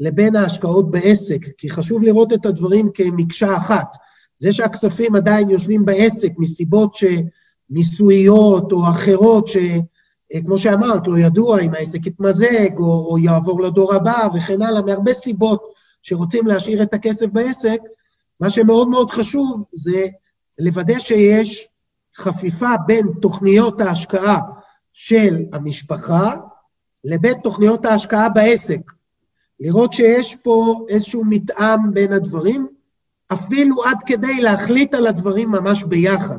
לבין ההשקעות בעסק, כי חשוב לראות את הדברים כמקשה אחת. זה שהכספים עדיין יושבים בעסק מסיבות שמיסויות או אחרות, שכמו שאמרת, לא ידוע אם העסק יתמזג או, או יעבור לדור הבא וכן הלאה, מהרבה סיבות שרוצים להשאיר את הכסף בעסק, מה שמאוד מאוד חשוב זה לוודא שיש חפיפה בין תוכניות ההשקעה של המשפחה לבין תוכניות ההשקעה בעסק. לראות שיש פה איזשהו מתאם בין הדברים, אפילו עד כדי להחליט על הדברים ממש ביחד.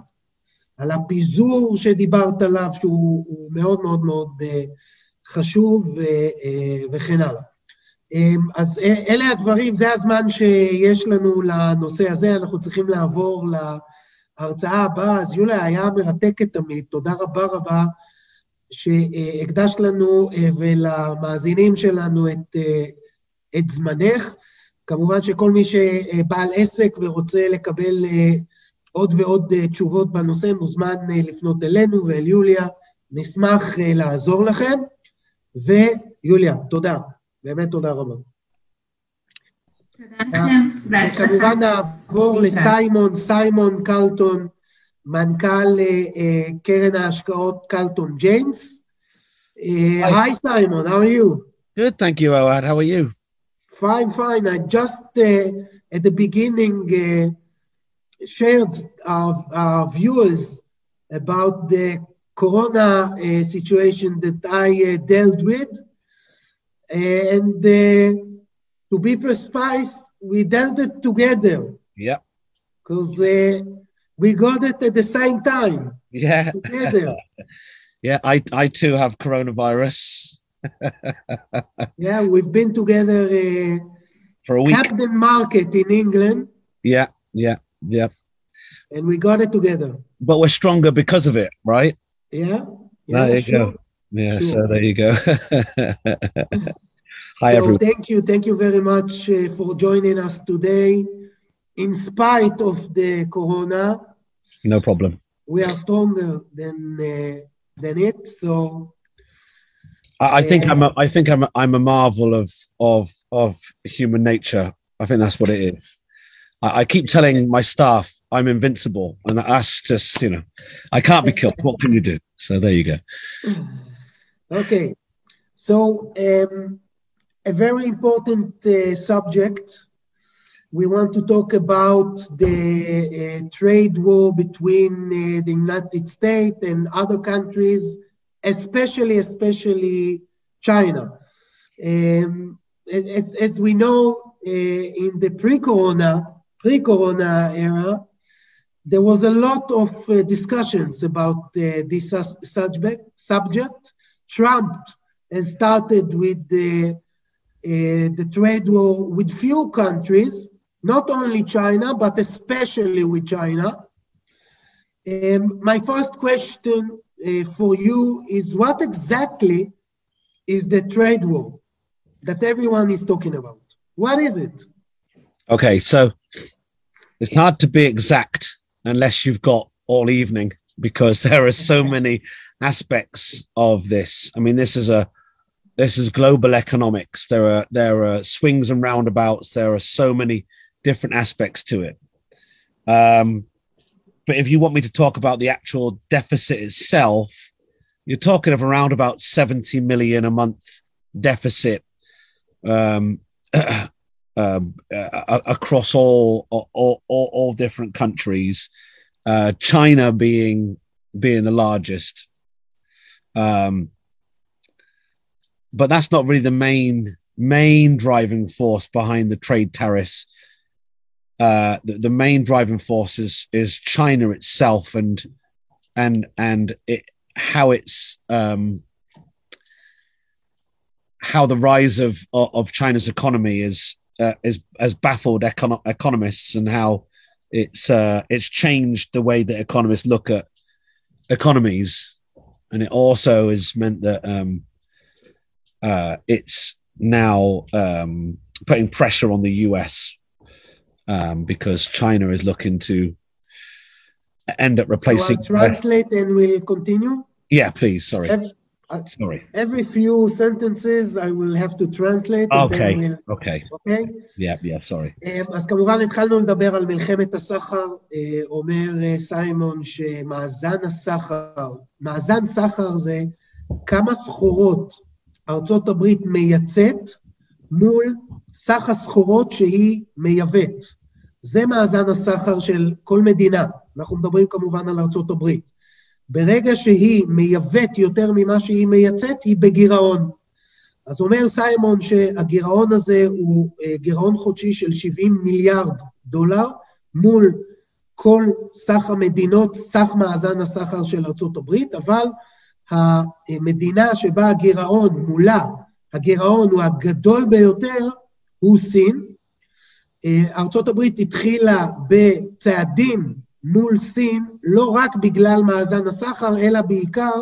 על הפיזור שדיברת עליו, שהוא מאוד מאוד מאוד אה, חשוב אה, וכן הלאה. אמ, אז אלה הדברים, זה הזמן שיש לנו לנושא הזה, אנחנו צריכים לעבור להרצאה הבאה. אז יוליה, היה מרתקת תמיד, תודה רבה רבה שהקדשת לנו אה, ולמאזינים שלנו את את זמנך. כמובן שכל מי שבעל עסק ורוצה לקבל אה, עוד ועוד אה, תשובות בנושא, מוזמן אה, לפנות אלינו ואל יוליה, נשמח לעזור לכם. ויוליה, תודה, באמת תודה רבה. וכמובן נעבור לסיימון, סיימון קלטון, מנכ"ל קרן ההשקעות קלטון ג'יימס. היי סיימון, how are you? Good, thank you, Awad. How are you? Fine, fine. I just uh, at the beginning uh, shared our, our, viewers about the corona uh, situation that I uh, dealt with. And uh, to be precise, we dealt it together. Yeah. Because uh, we got it at the same time. Yeah. Together. yeah, I, I too have coronavirus yeah, we've been together uh, for a week. Camden Market in England. Yeah, yeah, yeah. And we got it together. But we're stronger because of it, right? Yeah. yeah there you sure. go. Yeah, sure. so there you go. Hi, so everyone. Thank you. Thank you very much uh, for joining us today. In spite of the corona, no problem. We are stronger than uh, than it. So I, I think I'm a, I think I'm a, I'm a marvel of of of human nature. I think that's what it is. I, I keep telling my staff I'm invincible, and that's just you know, I can't be killed. What can you do? So there you go. Okay, so um, a very important uh, subject. We want to talk about the uh, trade war between uh, the United States and other countries especially, especially China. Um, as, as we know, uh, in the pre-corona, pre-corona era, there was a lot of uh, discussions about uh, this subject. Subject. Trump has started with the uh, the trade war with few countries, not only China, but especially with China. Um, my first question uh, for you is what exactly is the trade war that everyone is talking about? What is it? Okay, so it's hard to be exact unless you've got all evening because there are so many aspects of this. I mean, this is a this is global economics. There are there are swings and roundabouts. There are so many different aspects to it. Um, but if you want me to talk about the actual deficit itself, you're talking of around about 70 million a month deficit um, um, uh, across all, all, all, all different countries, uh, China being being the largest. Um, but that's not really the main main driving force behind the trade tariffs. Uh, the, the main driving force is is China itself and and and it, how it's um, how the rise of of China's economy is uh, is has baffled econ- economists and how it's uh, it's changed the way that economists look at economies, and it also has meant that um, uh, it's now um, putting pressure on the US um, because China is looking to end up replacing. So I'll translate and we'll continue. Yeah, please. Sorry. Uh, Sorry. Every few sentences I will have to translate. Okay, we'll, okay. אוקיי? Yeah, yeah, sorry. אז כמובן התחלנו לדבר על מלחמת הסחר. אומר סיימון שמאזן הסחר, מאזן סחר זה כמה סחורות ארצות הברית מייצאת מול סך הסחורות שהיא מייבאת. זה מאזן הסחר של כל מדינה. אנחנו מדברים כמובן על ארצות הברית. ברגע שהיא מייבאת יותר ממה שהיא מייצאת, היא בגירעון. אז אומר סיימון שהגירעון הזה הוא גירעון חודשי של 70 מיליארד דולר מול כל סך המדינות, סך מאזן הסחר של ארצות הברית, אבל המדינה שבה הגירעון מולה, הגירעון הוא הגדול ביותר, הוא סין. ארצות הברית התחילה בצעדים מול סין, לא רק בגלל מאזן הסחר, אלא בעיקר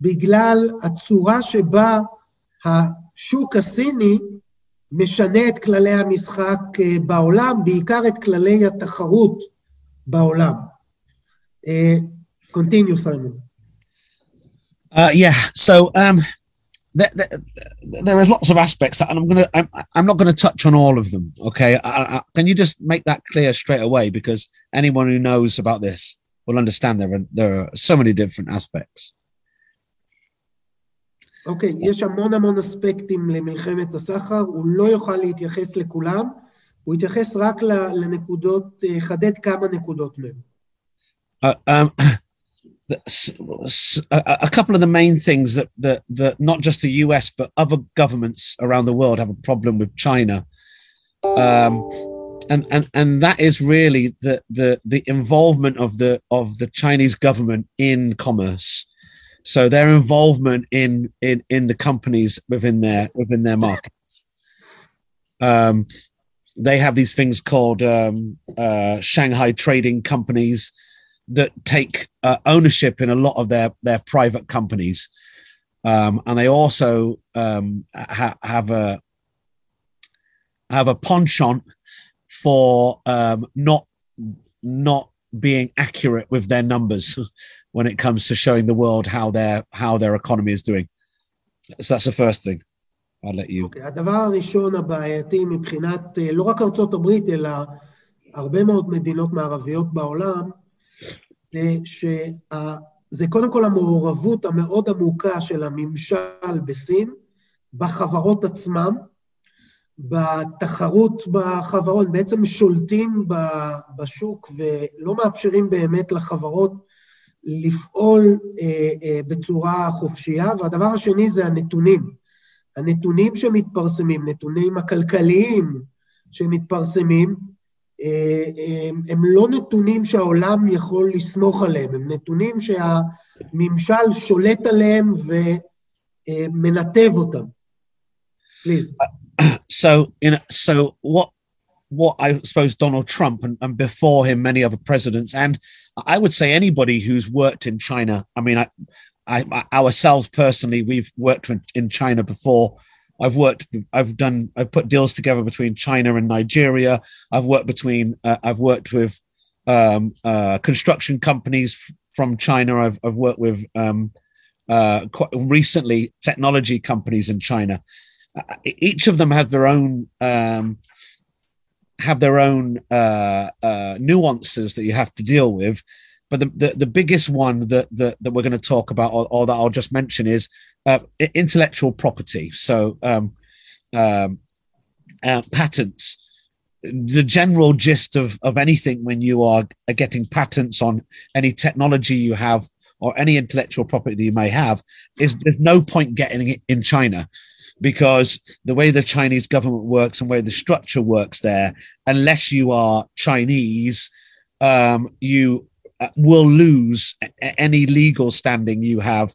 בגלל הצורה שבה השוק הסיני משנה את כללי המשחק בעולם, בעיקר את כללי התחרות בעולם. continue, Simon. Uh, yeah, so um, there, there, there, are lots of aspects that, and I'm gonna, I'm, I'm not going to touch on all of them. Okay, I, I, can you just make that clear straight away? Because anyone who knows about this will understand there are there are so many different aspects. אוקיי, okay, יש המון המון אספקטים למלחמת הסחר, הוא לא יוכל להתייחס לכולם, הוא יתייחס רק לנקודות, חדד כמה נקודות מהם. Uh, um, a couple of the main things that, that that not just the US but other governments around the world have a problem with China, um, and and and that is really the the the involvement of the of the Chinese government in commerce. So their involvement in in in the companies within their within their markets. Um, they have these things called um, uh, Shanghai trading companies that take uh, ownership in a lot of their their private companies, um, and they also um, ha- have a have a penchant for um, not not being accurate with their numbers when it comes to showing the world how their how their economy is doing. So that's the first thing. I'll let you. Okay, הדבר הראשון הבעייתי מבחינת לא רק ארצות הברית, אלא הרבה מאוד מדינות מערביות בעולם, זה שזה קודם כל המעורבות המאוד עמוקה של הממשל בסין, בחברות עצמם, בתחרות בחברות, בעצם שולטים בשוק ולא מאפשרים באמת לחברות לפעול בצורה חופשייה. והדבר השני זה הנתונים. הנתונים שמתפרסמים, נתונים הכלכליים שמתפרסמים, הם לא נתונים שהעולם יכול לסמוך עליהם, הם נתונים שהממשל שולט עליהם ומנתב אותם. Please. So, you know, so what what I suppose Donald Trump and, and before him many other presidents and I would say anybody who's worked in China. I mean, I, I ourselves personally, we've worked in China before I've worked, I've done, I've put deals together between China and Nigeria. I've worked between, uh, I've worked with um, uh, construction companies f- from China. I've, I've worked with um, uh, quite recently technology companies in China. Uh, each of them have their own um, have their own uh, uh, nuances that you have to deal with. But the, the, the biggest one that, that, that we're going to talk about, or, or that I'll just mention, is uh, intellectual property. So um, um, uh, patents. the general gist of, of anything when you are getting patents on any technology you have or any intellectual property that you may have is there's no point getting it in China because the way the Chinese government works and way the structure works there, unless you are Chinese, um, you will lose any legal standing you have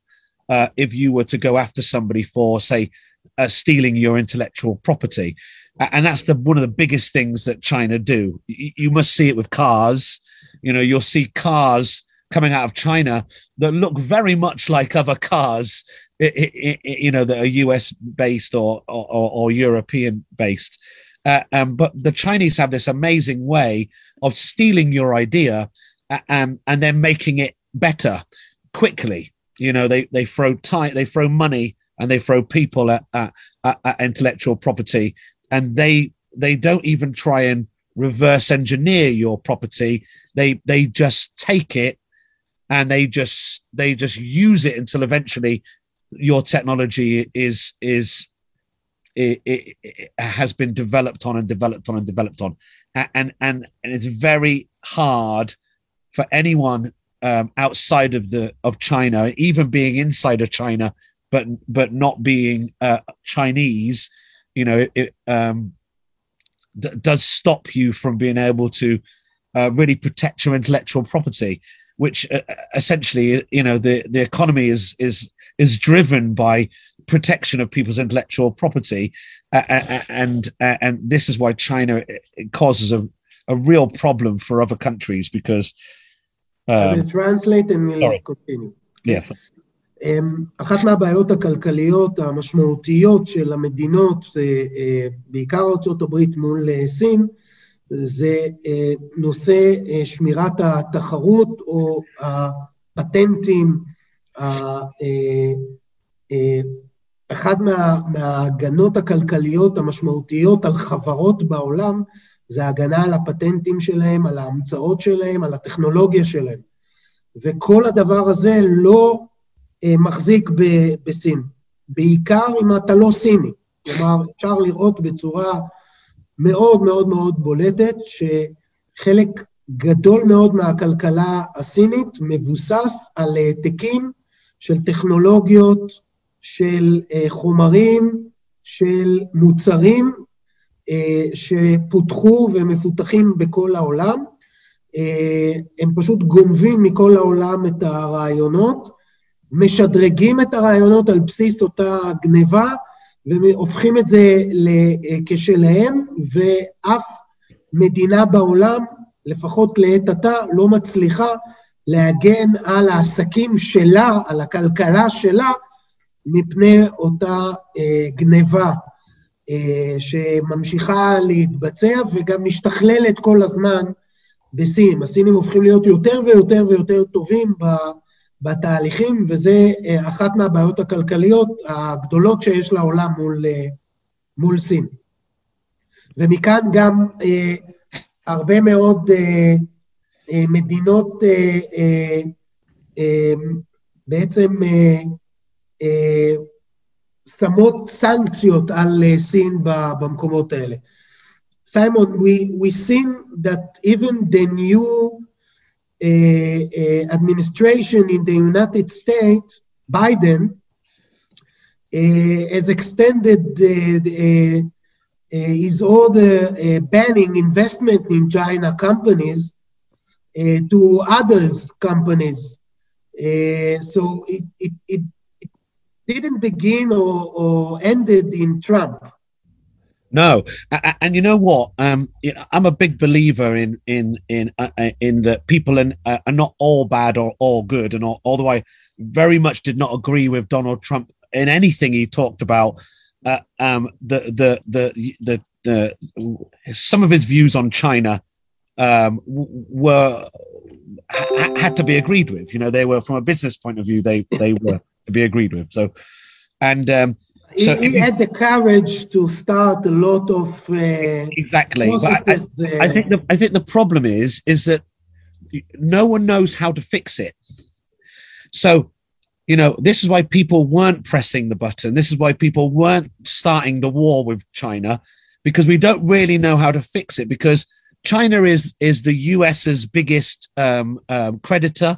uh, if you were to go after somebody for, say, uh, stealing your intellectual property. And that's the one of the biggest things that China do. You, you must see it with cars. You know, you'll see cars coming out of China that look very much like other cars, you know, that are US based or, or, or European based. Uh, um, but the Chinese have this amazing way of stealing your idea Um, and, and then making it better quickly. You know, they, they throw time, they throw money and they throw people at, at, at intellectual property and they they don't even try and reverse engineer your property. They they just take it and they just they just use it until eventually your technology is is it, it, it, has been developed on and developed on and developed on and and and it's very hard for anyone um, outside of the of China even being inside of China but but not being uh, Chinese you know it um, d- does stop you from being able to uh, really protect your intellectual property which uh, essentially you know the the economy is is is driven by protection of people's intellectual property uh, and uh, and this is why china causes a, a real problem for other countries because I will translate and we'll continue. Yes. אחת מהבעיות הכלכליות המשמעותיות של המדינות, בעיקר ארה"ב מול סין, זה נושא שמירת התחרות או הפטנטים. אחת מה, מההגנות הכלכליות המשמעותיות על חברות בעולם זה ההגנה על הפטנטים שלהם, על ההמצאות שלהם, על הטכנולוגיה שלהם. וכל הדבר הזה לא מחזיק בסין, בעיקר אם אתה לא סיני. כלומר, אפשר לראות בצורה מאוד מאוד מאוד בולטת שחלק גדול מאוד מהכלכלה הסינית מבוסס על העתקים של טכנולוגיות, של חומרים, של מוצרים שפותחו ומפותחים בכל העולם. הם פשוט גונבים מכל העולם את הרעיונות, משדרגים את הרעיונות על בסיס אותה גניבה, והופכים את זה כשלהם, ואף מדינה בעולם, לפחות לעת עתה, לא מצליחה להגן על העסקים שלה, על הכלכלה שלה, מפני אותה אה, גניבה אה, שממשיכה להתבצע וגם משתכללת כל הזמן בסין. הסינים הופכים להיות יותר ויותר ויותר טובים. בתהליכים, וזה אחת מהבעיות הכלכליות הגדולות שיש לעולם מול, מול סין. ומכאן גם אה, הרבה מאוד אה, אה, מדינות אה, אה, אה, בעצם אה, אה, שמות סנקציות על סין במקומות האלה. Simon, we, we seen that even the new administration in the United States, Biden, has extended his order banning investment in China companies to others companies. so it, it, it, it didn't begin or, or ended in Trump. No, and you know what? Um, I'm a big believer in in in uh, uh, in that people are, uh, are not all bad or all good, and although I very much did not agree with Donald Trump in anything he talked about, uh, um, the, the the the the some of his views on China um, were had to be agreed with. You know, they were from a business point of view, they they were to be agreed with. So, and um, so he, he had the courage to start a lot of uh, exactly. I, I, I, think the, I think the problem is is that no one knows how to fix it. So, you know, this is why people weren't pressing the button. This is why people weren't starting the war with China because we don't really know how to fix it because China is is the US's biggest um, um, creditor.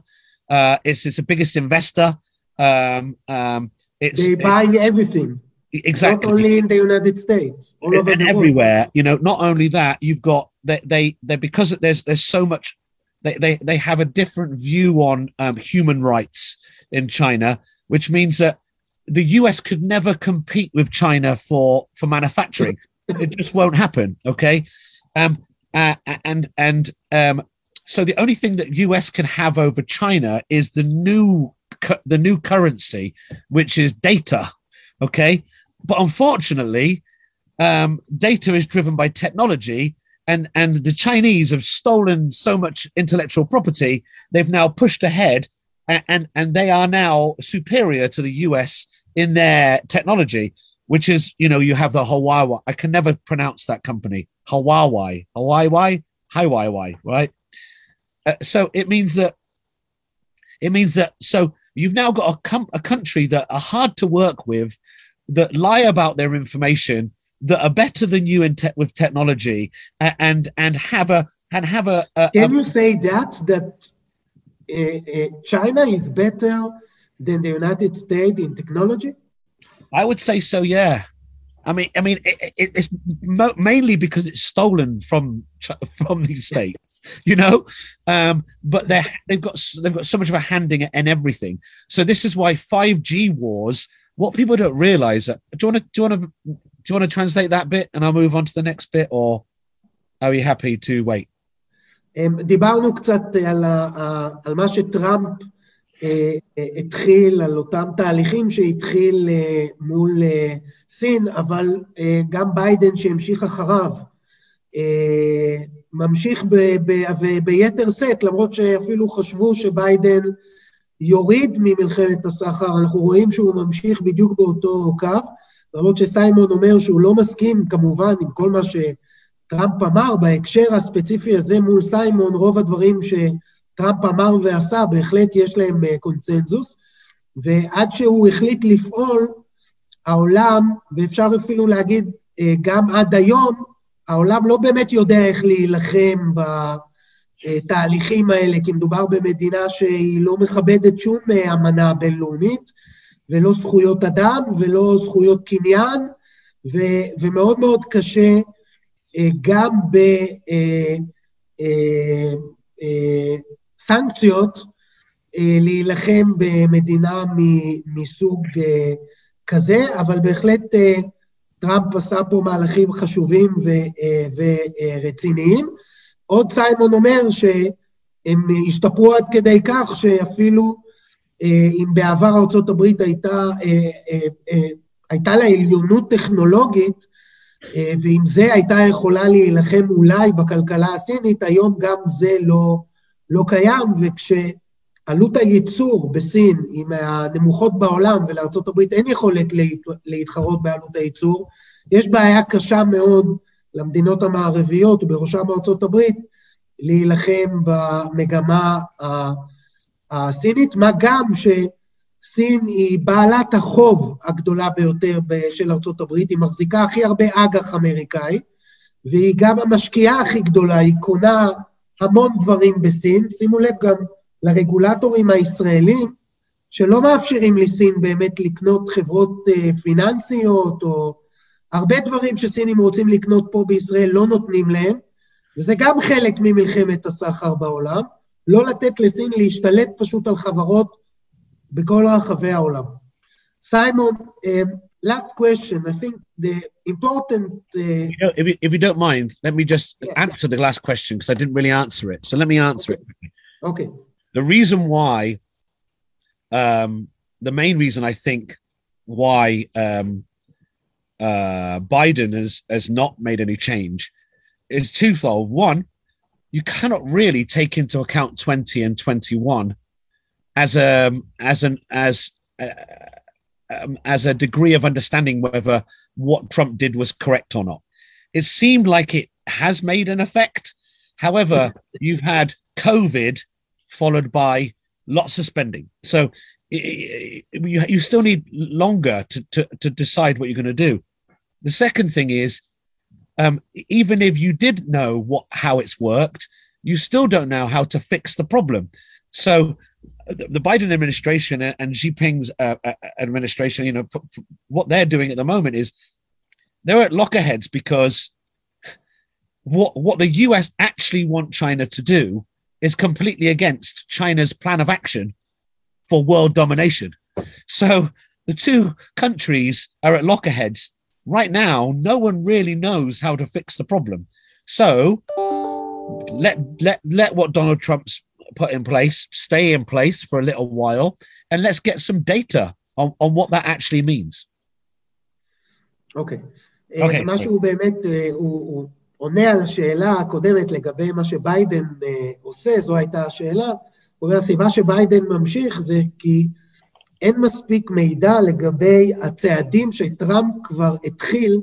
Uh, it's it's the biggest investor. Um, um, it's They buy it's- everything, exactly not only in the United States, all over and the world. everywhere. You know, not only that, you've got they they they because there's there's so much. They they they have a different view on um, human rights in China, which means that the US could never compete with China for for manufacturing. it just won't happen. Okay, um, uh, and and um, so the only thing that US can have over China is the new the new currency, which is data. Okay, but unfortunately, um, data is driven by technology and and the chinese have stolen so much intellectual property they've now pushed ahead and and, and they are now superior to the us in their technology which is you know you have the huawei. I can never pronounce that company. Huawei. Huawei? Huawei right? Uh, so it means that it means that so you've now got a, com- a country that are hard to work with that lie about their information that are better than you in te- with technology and and have a and have a, a, Can you say that that uh, uh, China is better than the United States in technology? I would say so yeah I mean I mean it, it, it's mo- mainly because it's stolen from Ch- from the states you know um but they they've got s- they've got so much of a handing in everything so this is why 5G wars what people don't realize that do you want to do you want to do you want to translate that bit and I'll move on to the next bit or are you happy to wait הם, דיברנו קצת על, ה, ה, על מה שטראמפ אה, אה, התחיל, על אותם תהליכים שהתחיל אה, מול אה, סין, אבל אה, גם ביידן שהמשיך אחריו, אה, ממשיך ב, ב, ביתר שאת, למרות שאפילו חשבו שביידן יוריד ממלחמת הסחר, אנחנו רואים שהוא ממשיך בדיוק באותו קו, למרות שסיימון אומר שהוא לא מסכים כמובן עם כל מה ש... טראמפ אמר, בהקשר הספציפי הזה מול סיימון, רוב הדברים שטראמפ אמר ועשה, בהחלט יש להם אה, קונצנזוס, ועד שהוא החליט לפעול, העולם, ואפשר אפילו להגיד אה, גם עד היום, העולם לא באמת יודע איך להילחם בתהליכים האלה, כי מדובר במדינה שהיא לא מכבדת שום אה, אמנה בינלאומית, ולא זכויות אדם ולא זכויות קניין, ו- ומאוד מאוד קשה אה, גם בסנקציות אה, להילחם במדינה מסוג אה, כזה, אבל בהחלט אה, טראמפ עשה פה מהלכים חשובים ורציניים. עוד סיימון אומר שהם השתפרו עד כדי כך שאפילו אם בעבר ארה"ב הייתה, הייתה לה עליונות טכנולוגית, ועם זה הייתה יכולה להילחם אולי בכלכלה הסינית, היום גם זה לא, לא קיים, וכשעלות הייצור בסין היא מהנמוכות בעולם, ולארה"ב אין יכולת להת, להתחרות בעלות הייצור, יש בעיה קשה מאוד למדינות המערביות, ובראשם ארה"ב, להילחם במגמה הסינית, מה גם ש... סין היא בעלת החוב הגדולה ביותר של הברית, היא מחזיקה הכי הרבה אג"ח אמריקאי, והיא גם המשקיעה הכי גדולה, היא קונה המון דברים בסין. שימו לב גם לרגולטורים הישראלים, שלא מאפשרים לסין באמת לקנות חברות אה, פיננסיות, או הרבה דברים שסינים רוצים לקנות פה בישראל לא נותנים להם, וזה גם חלק ממלחמת הסחר בעולם, לא לתת לסין להשתלט פשוט על חברות בכל רחבי העולם. סיימון, um, last question, I think the important... Uh, You know, if, you, if you don't mind let me just Yeah. answer the last question because I didn't really answer it. So let me answer it. Okay, the reason why um the main reason i think why um uh biden has has not made any change is twofold. One you cannot really take into account 20 and 21 as a as an as uh, um, as a degree of understanding whether what trump did was correct or not it seemed like it has made an effect however you've had covid followed by lots of spending. So you, you still need longer to, to, to decide what you're going to do. The second thing is um, even if you did know what how it's worked, you still don't know how to fix the problem. So the Biden administration and Xi Jinping's uh, uh, administration, you know, what they're doing at the moment is they're at lockerheads because what what the US actually want China to do is completely against China's plan of action for world domination. So the two countries are at lockerheads right now. No one really knows how to fix the problem. So let let let what Donald Trump's put in place stay in place for a little while, and let's get some data on, on what that actually means. אוקיי. אוקיי. מה שהוא באמת, אה, הוא, הוא עונה על השאלה הקודמת לגבי מה שביידן אה, עושה, זו הייתה השאלה. הוא אומר, הסיבה שביידן ממשיך זה כי אין מספיק מידע לגבי הצעדים שטראמפ כבר התחיל,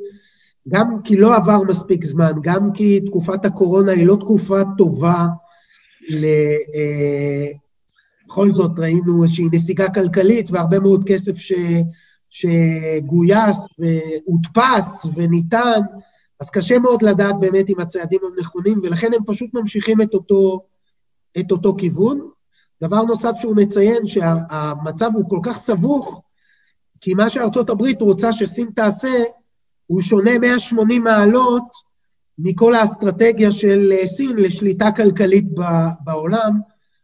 גם כי לא עבר מספיק זמן, גם כי תקופת הקורונה היא לא תקופה טובה אה, בכל זאת ראינו איזושהי נסיגה כלכלית והרבה מאוד כסף ש... שגויס והודפס וניתן, אז קשה מאוד לדעת באמת אם הצעדים הם נכונים, ולכן הם פשוט ממשיכים את אותו, את אותו כיוון. דבר נוסף שהוא מציין, שהמצב הוא כל כך סבוך, כי מה שארצות הברית רוצה שסין תעשה, הוא שונה 180 מעלות מכל האסטרטגיה של סין לשליטה כלכלית בעולם.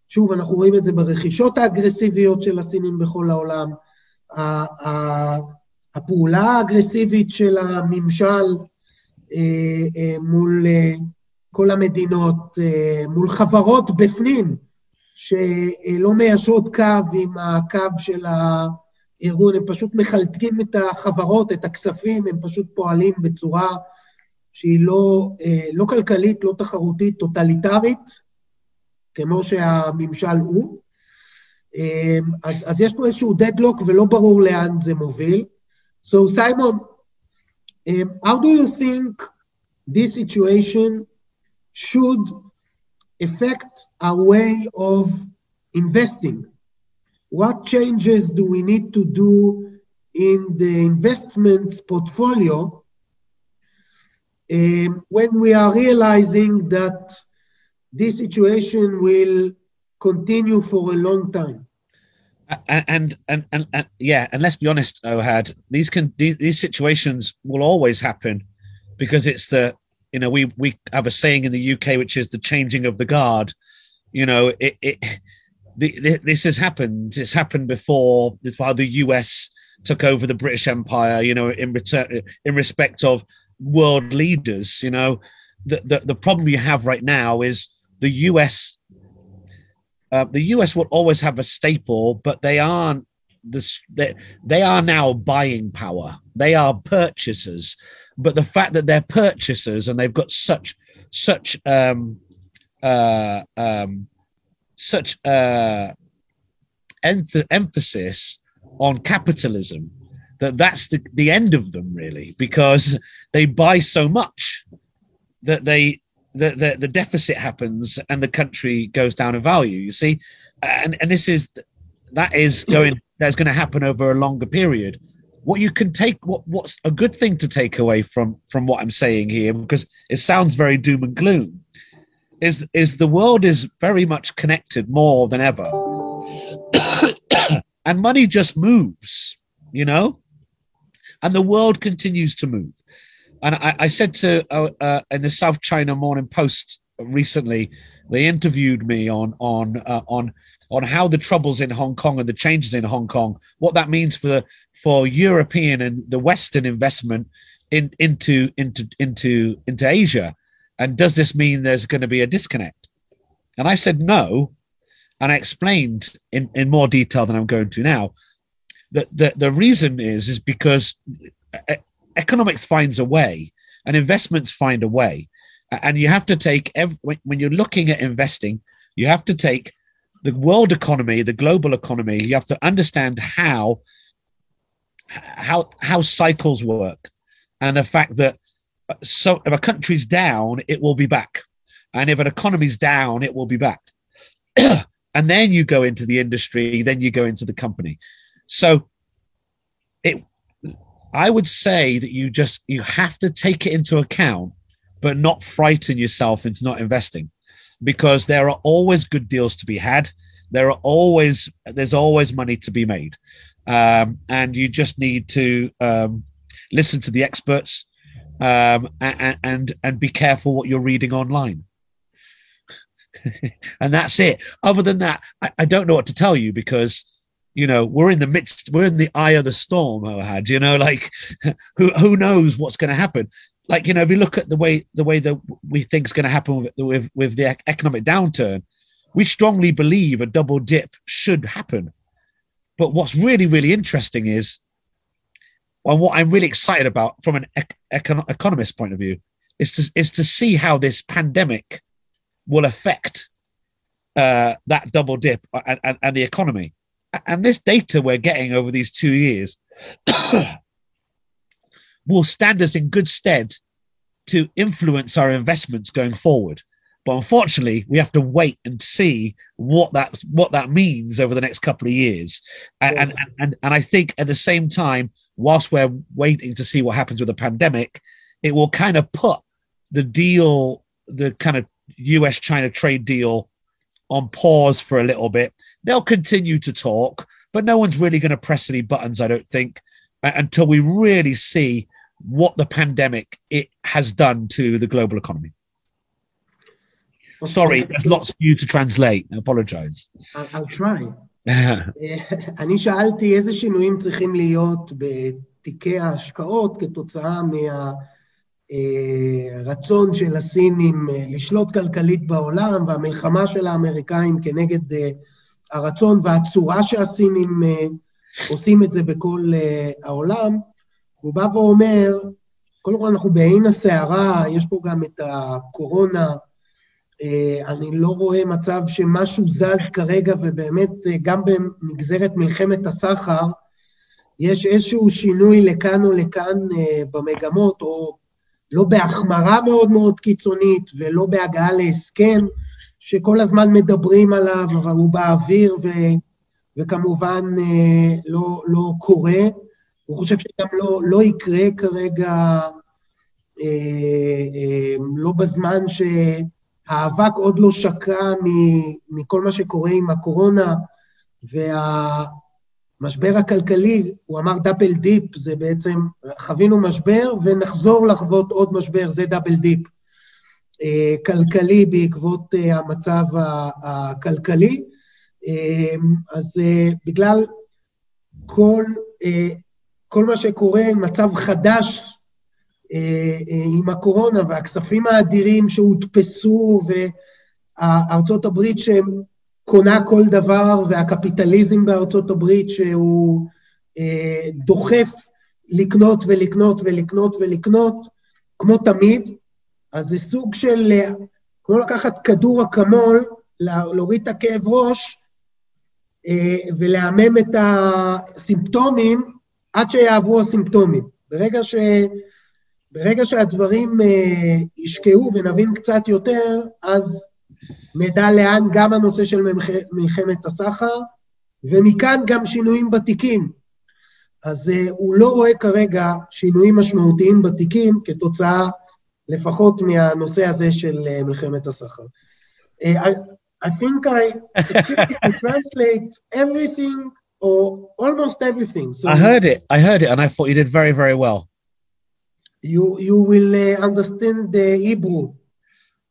שוב, אנחנו רואים את זה ברכישות האגרסיביות של הסינים בכל העולם, הפעולה האגרסיבית של הממשל אה, אה, מול אה, כל המדינות, מול חברות בפנים, שלא מיישרות קו עם הקו של הארגון, הם פשוט מחלקים את החברות, את הכספים, הם פשוט פועלים בצורה שהיא לא, לא כלכלית, לא תחרותית, טוטליטרית, כמו שהממשל הוא. אז, אז יש פה איזשהו דדלוק ולא ברור לאן זה מוביל. So Simon, um, how do you think this situation should affect our way of investing? What changes do we need to do in the investments portfolio um, when we are realizing that this situation will continue for a long time? and and and, and, yeah and let's be honest ohad these can these, these situations will always happen because it's the you know we we have a saying in the uk which is the changing of the guard you know it, it this has happened it's happened before while the us took over the british empire you know in return in respect of world leaders you know the the, the problem you have right now is the us uh, the US will always have a staple, but they aren't this. They, they are now buying power. They are purchasers, but the fact that they're purchasers and they've got such such um, uh, um, such uh, enth- emphasis on capitalism that that's the, the end of them really because they buy so much that they the, the, the deficit happens and the country goes down in value. You see, and and this is that is going that's going to happen over a longer period. What you can take, what what's a good thing to take away from from what I'm saying here, because it sounds very doom and gloom, is is the world is very much connected more than ever, and money just moves, you know, and the world continues to move. And I, I said to uh, uh, in the South China Morning Post recently, they interviewed me on on uh, on on how the troubles in Hong Kong and the changes in Hong Kong, what that means for for European and the Western investment in into into into into Asia, and does this mean there's going to be a disconnect? And I said no, and I explained in in more detail than I'm going to now that the the reason is is because economics finds a way and investments find a way. And you have to take every, when you're looking at investing you have to take the world economy the global economy you have to understand how how how cycles work and the fact that uh, so if a country's down it will be back. And if an economy's down it will be back. And then you go into the industry then you go into the company so it I would say that you just you have to take it into account but not frighten yourself into not investing because there are always good deals to be had. There are always there's always money to be made, um, and you just need to um, listen to the experts um, and, and and be careful what you're reading online. and that's it. Other than that, I, I, don't know what to tell you because you know we're in the midst, we're in the eye of the storm. Ohad, you know, like who who knows what's going to happen? Like you know, if you look at the way the way that we think is going to happen with, with with the economic downturn, we strongly believe a double dip should happen. But what's really really interesting is, and what I'm really excited about from an econ- economist point of view, is to is to see how this pandemic will affect uh, that double dip and, and, and the economy. And this data we're getting over these two years will stand us in good stead to influence our investments going forward. But unfortunately, we have to wait and see what that what that means over the next couple of years. And, yes. and, and, and I think at the same time, whilst we're waiting to see what happens with the pandemic, it will kind of put the deal, the kind of US China trade deal on pause for a little bit. They'll continue to talk, but no one's really going to press any buttons, I don't think, until we really see what the pandemic it has done to the global economy. Sorry, there's lots for you to translate. I apologize. I'll try. אני שאלתי איזה שינויים צריכים להיות בתיקי ההשקעות כתוצאה מה... הרצון של הסינים אה, לשלוט כלכלית בעולם והמלחמה של האמריקאים כנגד אה, הרצון והצורה שהסינים אה, עושים את זה בכל העולם. הוא בא ואומר, קודם כל אנחנו בעין הסערה, יש פה גם את הקורונה, אני לא רואה מצב שמשהו זז כרגע, ובאמת גם במגזרת מלחמת הסחר, יש איזשהו שינוי לכאן או לכאן במגמות, או לא בהחמרה מאוד מאוד קיצונית ולא בהגעה להסכם שכל הזמן מדברים עליו, אבל הוא באוויר ו, וכמובן אה, לא, לא קורה. הוא חושב שגם לא, לא יקרה כרגע, אה, אה, לא בזמן שהאבק עוד לא שקע מכל מה שקורה עם הקורונה, וה... המשבר הכלכלי, הוא אמר double dip, זה בעצם, חווינו משבר ונחזור לחוות עוד משבר, זה double dip. אה, כלכלי בעקבות אה, המצב הכלכלי. אה, אז בגלל כל, כל מה שקורה, מצב חדש עם הקורונה והכספים האדירים שהודפסו וארצות הברית שהם קונה כל דבר, והקפיטליזם בארצות הברית שהוא דוחף לקנות ולקנות ולקנות ולקנות, כמו תמיד, אז זה סוג של, אה, כמו לקחת כדור אקמול, להוריד את הכאב ראש אה, ולעמם את הסימפטומים עד שיעברו הסימפטומים. ברגע, ש, ברגע שהדברים אה, ישקעו ונבין קצת יותר, אז נדע לאן גם הנושא של מלחמת הסחר, ומכאן גם שינויים בתיקים. אז הוא לא רואה כרגע שינויים משמעותיים בתיקים כתוצאה לפחות מהנושא הזה של uh, מלחמת הסחר. Uh, I, I think I succeeded to translate everything or almost everything. So I heard it. I heard it, and I thought you did very, very well. You you will uh, understand the Hebrew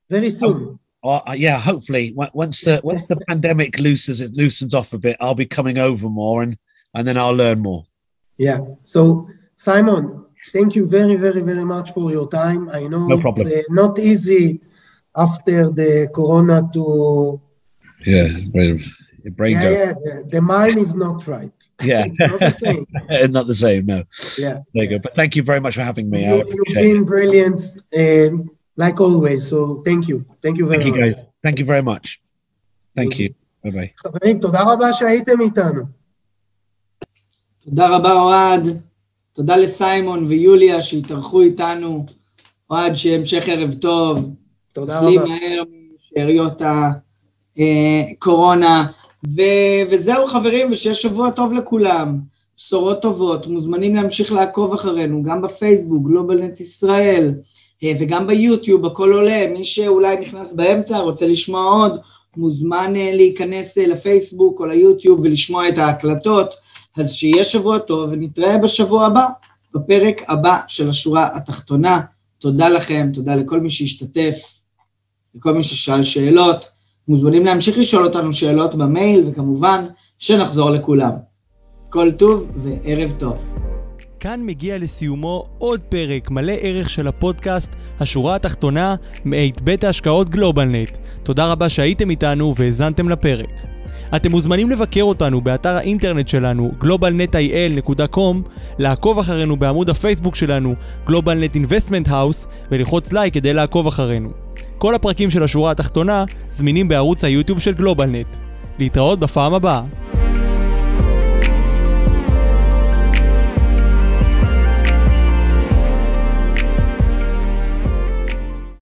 very soon. Oh. well, uh, yeah, hopefully once the once the pandemic loosens it loosens off a bit, I'll be coming over more and and then I'll learn more. Yeah. So Simon, thank you very very very much for your time. I know no problem. it's uh, not easy after the corona to yeah brain yeah, yeah the, the, mind is not right yeah it's not the same not the same no yeah there you go but thank you very much for having me you, have been brilliant um, like always. So thank you. Thank you very thank much. You guys. Thank you very much. Thank you. ביי ביי. חברים, תודה רבה שהייתם איתנו. תודה רבה, אוהד. תודה לסיימון ויוליה שהתארחו איתנו. אוהד, שהמשך ערב טוב. תודה רבה. מהר משאריות הקורונה. ו... וזהו, חברים, ושיהיה שבוע טוב לכולם. בשורות טובות. מוזמנים להמשיך לעקוב אחרינו, גם בפייסבוק, גלובלנט ישראל. אה, וגם ביוטיוב הכל עולה, מי שאולי נכנס באמצע, רוצה לשמוע עוד, מוזמן אה, להיכנס אה, לפייסבוק או ליוטיוב ולשמוע את ההקלטות, אז שיהיה שבוע טוב ונתראה בשבוע הבא, בפרק הבא של השורה התחתונה. תודה לכם, תודה לכל מי שהשתתף, לכל מי ששאל שאלות. מוזמנים להמשיך לשאול אותנו שאלות במייל, וכמובן שנחזור לכולם. כל טוב וערב טוב. כאן מגיע לסיומו עוד פרק מלא ערך של הפודקאסט השורה התחתונה מאת בית ההשקעות גלובלנט. תודה רבה שהייתם איתנו והאזנתם לפרק. אתם מוזמנים לבקר אותנו באתר האינטרנט שלנו globalnetil.com, לעקוב אחרינו בעמוד הפייסבוק שלנו GlobalNet Investment House וללחוץ לייק כדי לעקוב אחרינו. כל הפרקים של השורה התחתונה זמינים בערוץ היוטיוב של גלובלנט. להתראות בפעם הבאה.